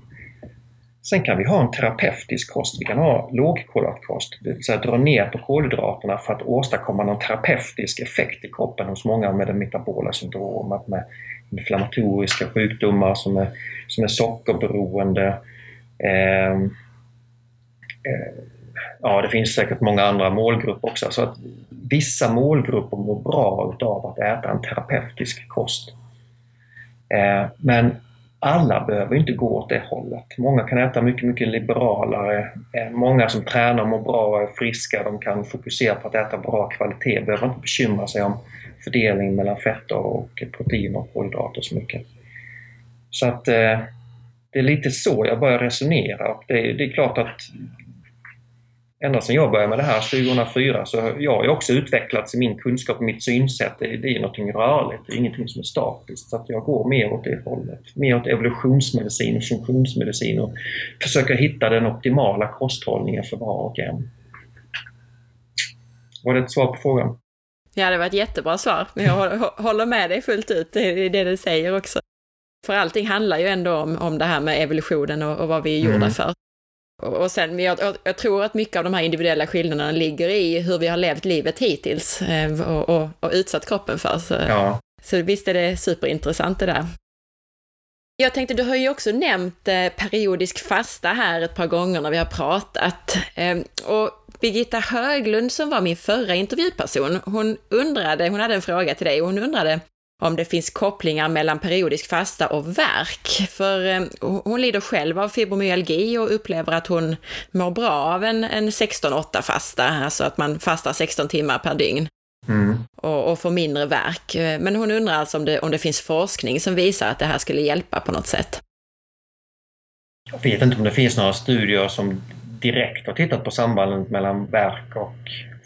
Sen kan vi ha en terapeutisk kost. Vi kan ha lågkolhydratkost, det vill säga dra ner på kolhydraterna för att åstadkomma någon terapeutisk effekt i kroppen hos många med det metabola syndromet, med inflammatoriska sjukdomar som är, som är sockerberoende. Eh, eh, ja, det finns säkert många andra målgrupper också. Så att vissa målgrupper mår bra av att äta en terapeutisk kost. Eh, men alla behöver inte gå åt det hållet. Många kan äta mycket, mycket liberalare. Många som tränar mår bra och är friska, de kan fokusera på att äta bra kvalitet, behöver inte bekymra sig om fördelning mellan fetter och proteiner och kolhydrater så mycket. Så att eh, det är lite så jag börjar resonera och det, det är klart att ända sedan jag började med det här 2004 så jag har också utvecklats i min kunskap och mitt synsätt. Det, är någonting rörligt, det är ingenting som är statiskt. Så att jag går mer åt det hållet. Mer åt evolutionsmedicin och funktionsmedicin och försöker hitta den optimala kosthållningen för var och en. Var det ett svar på frågan? Ja, det var ett jättebra svar. Jag håller med dig fullt ut, det är det du säger också. För allting handlar ju ändå om, om det här med evolutionen och, och vad vi är gjorda mm. för. Och sen, jag, jag, tror att mycket av de här individuella skillnaderna ligger i hur vi har levt livet hittills eh, och, och, och utsatt kroppen för. Så, ja. så visst är det superintressant det där. Jag tänkte, du har ju också nämnt eh, periodisk fasta här ett par gånger när vi har pratat. Eh, och Birgitta Höglund som var min förra intervjuperson, hon undrade, hon hade en fråga till dig och hon undrade om det finns kopplingar mellan periodisk fasta och värk. För eh, hon lider själv av fibromyalgi och upplever att hon mår bra av en, en 16-8 fasta, alltså att man fastar 16 timmar per dygn. Mm. Och, och får mindre värk. Men hon undrar alltså om det, om det finns forskning som visar att det här skulle hjälpa på något sätt. Jag vet inte om det finns några studier som direkt har tittat på sambandet mellan värk och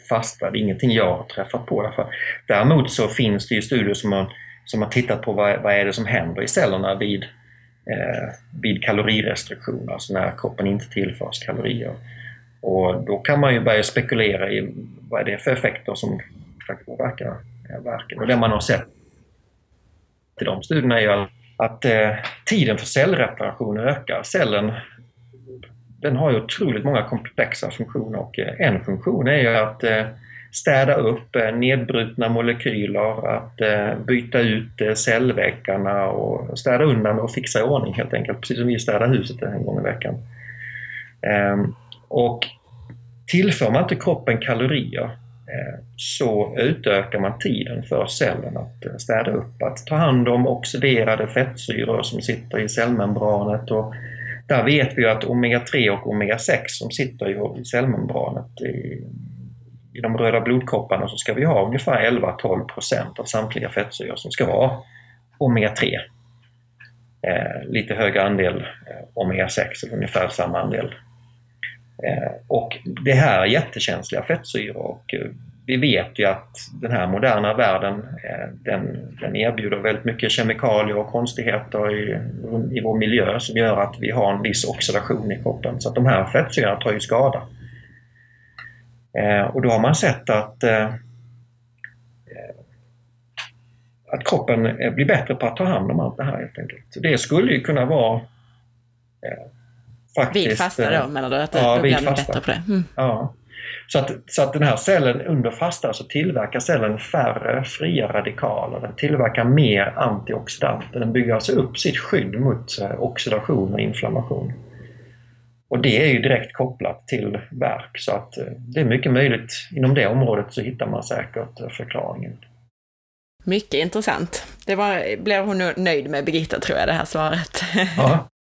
fasta. Det är ingenting jag har träffat på. Därför. Däremot så finns det ju studier som har, som har tittat på vad, vad är det som händer i cellerna vid, eh, vid kalorirestriktioner, alltså när kroppen inte tillförs kalorier. Och då kan man ju börja spekulera i vad är det för effekter som påverkar eh, verken. Och det man har sett i de studierna är ju att eh, tiden för cellreparation ökar. Cellen den har ju otroligt många komplexa funktioner och eh, en funktion är ju att eh, städa upp eh, nedbrutna molekyler, att byta ut cellväggarna och städa undan och fixa i ordning helt enkelt, precis som vi städar huset en gång i veckan. Ehm, och tillför man inte kroppen kalorier så utökar man tiden för cellen att städa upp, att ta hand om oxiderade fettsyror som sitter i cellmembranet. Och där vet vi att omega-3 och omega-6 som sitter i cellmembranet i, i de röda blodkropparna så ska vi ha ungefär 11-12 procent av samtliga fettsyror som ska vara omega-3. Eh, lite högre andel eh, omega-6, ungefär samma andel. Eh, och det här är jättekänsliga fettsyror och eh, vi vet ju att den här moderna världen eh, den, den erbjuder väldigt mycket kemikalier och konstigheter i, i vår miljö som gör att vi har en viss oxidation i kroppen. Så att de här fettsyrorna tar ju skada. Och då har man sett att att kroppen blir bättre på att ta hand om allt det här helt enkelt. Det skulle ju kunna vara faktiskt... Vid fasta då menar du? Att ja, då blir bättre på det? Mm. Ja. Så att, så att den här cellen under fasta så tillverkar cellen färre fria radikaler. Den tillverkar mer antioxidanter. Den bygger alltså upp sitt skydd mot eh, oxidation och inflammation. Och det är ju direkt kopplat till verk så att eh, det är mycket möjligt inom det området så hittar man säkert eh, förklaringen. Mycket intressant. Det var, blev hon nöjd med Birgitta tror jag, det här svaret. Ja.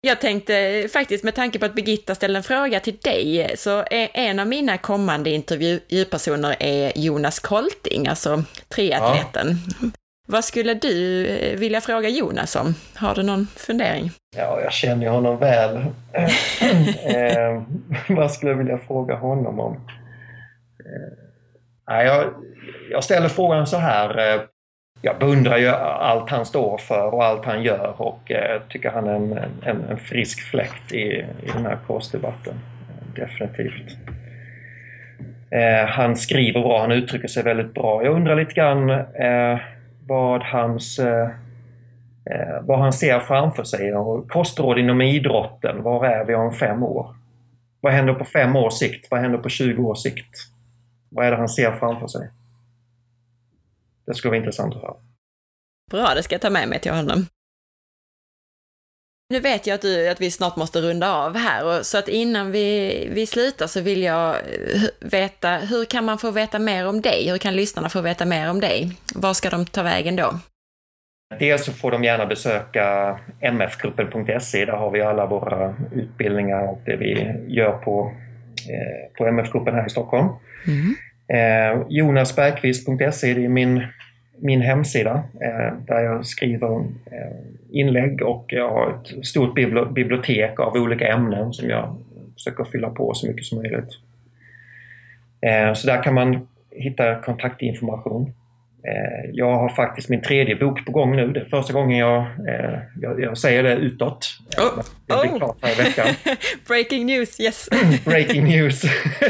Jag tänkte faktiskt med tanke på att Birgitta ställde en fråga till dig, så är en av mina kommande intervjupersoner är Jonas Kolting, alltså triatleten. Ja. Vad skulle du eh, vilja fråga Jonas om? Har du någon fundering? Ja, jag känner honom väl. eh, vad skulle jag vilja fråga honom om? Eh, jag, jag ställer frågan så här. Jag beundrar ju allt han står för och allt han gör och eh, tycker han är en, en, en frisk fläkt i, i den här kostdebatten. Definitivt. Eh, han skriver bra, han uttrycker sig väldigt bra. Jag undrar lite grann eh, vad, hans, eh, eh, vad han ser framför sig. Kostråd inom idrotten, var är vi om fem år? Vad händer på fem års sikt? Vad händer på 20 års sikt? Vad är det han ser framför sig? Det skulle vara intressant att höra. Bra, det ska jag ta med mig till honom. Nu vet jag att, du, att vi snart måste runda av här, och, så att innan vi, vi slutar så vill jag eh, veta, hur kan man få veta mer om dig? Hur kan lyssnarna få veta mer om dig? Var ska de ta vägen då? Dels så får de gärna besöka mfgruppen.se. Där har vi alla våra utbildningar och det vi gör på, eh, på MF-gruppen här i Stockholm. Mm. Eh, Jonasbergqvist.se är min, min hemsida eh, där jag skriver eh, inlägg och jag har ett stort bibliotek av olika ämnen som jag försöker fylla på så mycket som möjligt. Eh, så där kan man hitta kontaktinformation. Eh, jag har faktiskt min tredje bok på gång nu. Det är första gången jag, eh, jag, jag säger det utåt. Oh. Det blir oh. klart här i veckan. Breaking news, yes! Breaking news!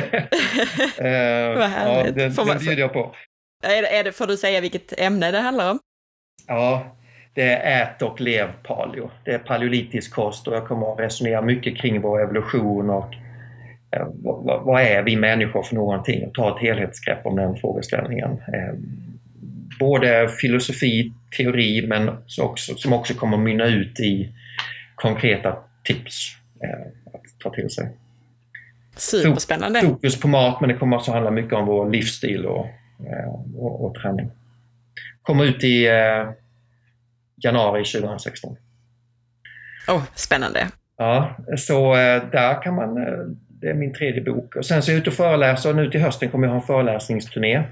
Vad härligt! Ja, det, det bjuder jag på. Är det, är det, får du säga vilket ämne det handlar om? Ja, det är ät och lev paleo. Det är paleolitisk kost och jag kommer att resonera mycket kring vår evolution och eh, vad, vad, är vi människor för någonting och ta ett helhetsgrepp om den frågeställningen. Eh, både filosofi, teori men också, som också kommer mynna ut i konkreta tips eh, att ta till sig. Superspännande! Fokus på mat men det kommer också handla mycket om vår livsstil och, eh, och, och träning. Kommer ut i eh, januari 2016. Oh, spännande! Ja, så eh, där kan man eh, det är min tredje bok. Och sen så är jag ute och föreläser nu till hösten kommer jag ha en föreläsningsturné.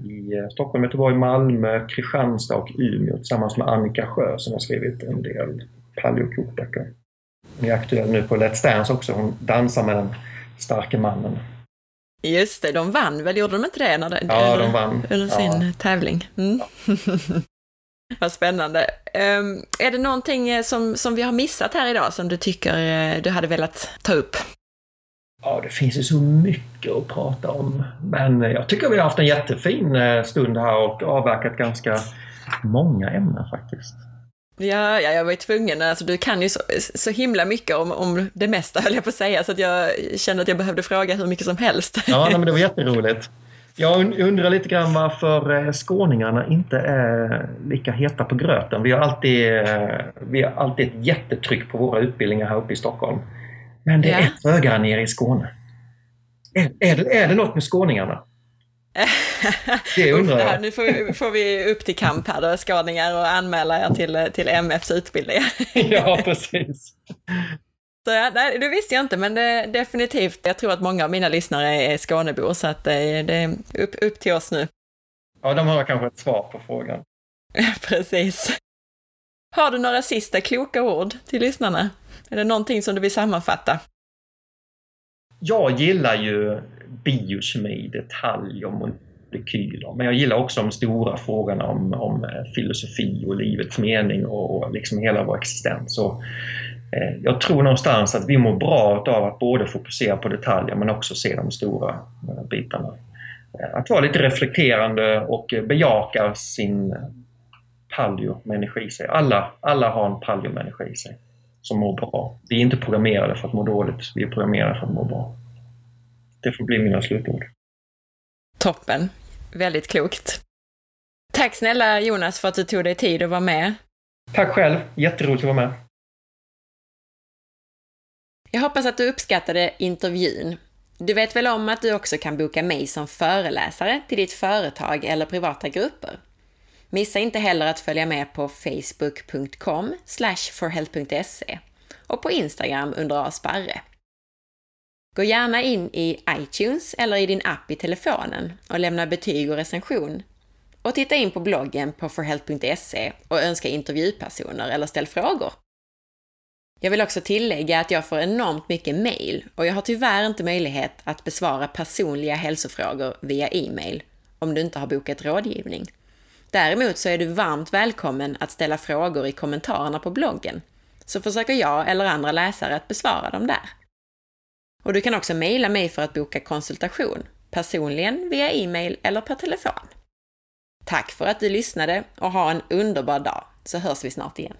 Eh, i eh, Stockholm, Göteborg, Malmö, Kristianstad och Umeå tillsammans med Annika Sjö som har skrivit en del paleokokböcker. Hon är aktuell nu på Let's Dance också. Hon dansar med den starke mannen. Just det, de vann väl, gjorde de inte det? När det ja, de vann. Under sin ja. tävling. Mm. Ja. Vad spännande. Um, är det någonting eh, som, som vi har missat här idag som du tycker eh, du hade velat ta upp? Ja, det finns ju så mycket att prata om. Men jag tycker vi har haft en jättefin eh, stund här och avverkat ganska många ämnen faktiskt. Ja, ja jag var ju tvungen. Alltså, du kan ju så, så himla mycket om, om det mesta, höll jag på att säga, så att jag kände att jag behövde fråga hur mycket som helst. Ja, nej, men det var jätteroligt. Jag undrar lite grann varför eh, skåningarna inte är lika heta på gröten. Vi har alltid, eh, vi har alltid ett jättetryck på våra utbildningar här uppe i Stockholm. Men det ja. är ett högre nere i Skåne. Är, är, det, är det något med skåningarna? Det undrar jag. nu får vi, får vi upp till kamp här då, skåningar, och anmäla er till, till MFs utbildningar. ja, precis. Så ja, nej, det visste jag inte, men det, definitivt. Jag tror att många av mina lyssnare är Skånebor, så att det, det är upp, upp till oss nu. Ja, de har kanske ett svar på frågan. Precis. Har du några sista kloka ord till lyssnarna? Är det någonting som du vill sammanfatta? Jag gillar ju biokemi, detalj och molekyler. Men jag gillar också de stora frågorna om, om eh, filosofi och livets mening och liksom hela vår existens. Och, eh, jag tror någonstans att vi mår bra av att både fokusera på detaljer men också se de stora eh, bitarna. Eh, att vara lite reflekterande och bejaka sin paleo-människa i sig. Alla, alla har en paleo-människa i sig som mår bra. Vi är inte programmerade för att må dåligt, vi är programmerade för att må bra. Det får bli mina slutord. Toppen. Väldigt klokt. Tack snälla Jonas för att du tog dig tid att vara med. Tack själv. Jätteroligt att vara med. Jag hoppas att du uppskattade intervjun. Du vet väl om att du också kan boka mig som föreläsare till ditt företag eller privata grupper? Missa inte heller att följa med på facebook.com forhealth.se och på Instagram under asparre. Gå gärna in i iTunes eller i din app i telefonen och lämna betyg och recension. Och titta in på bloggen på forhealth.se och önska intervjupersoner eller ställ frågor. Jag vill också tillägga att jag får enormt mycket mail och jag har tyvärr inte möjlighet att besvara personliga hälsofrågor via e-mail om du inte har bokat rådgivning. Däremot så är du varmt välkommen att ställa frågor i kommentarerna på bloggen, så försöker jag eller andra läsare att besvara dem där. Och du kan också mejla mig för att boka konsultation, personligen via e-mail eller per telefon. Tack för att du lyssnade och ha en underbar dag, så hörs vi snart igen.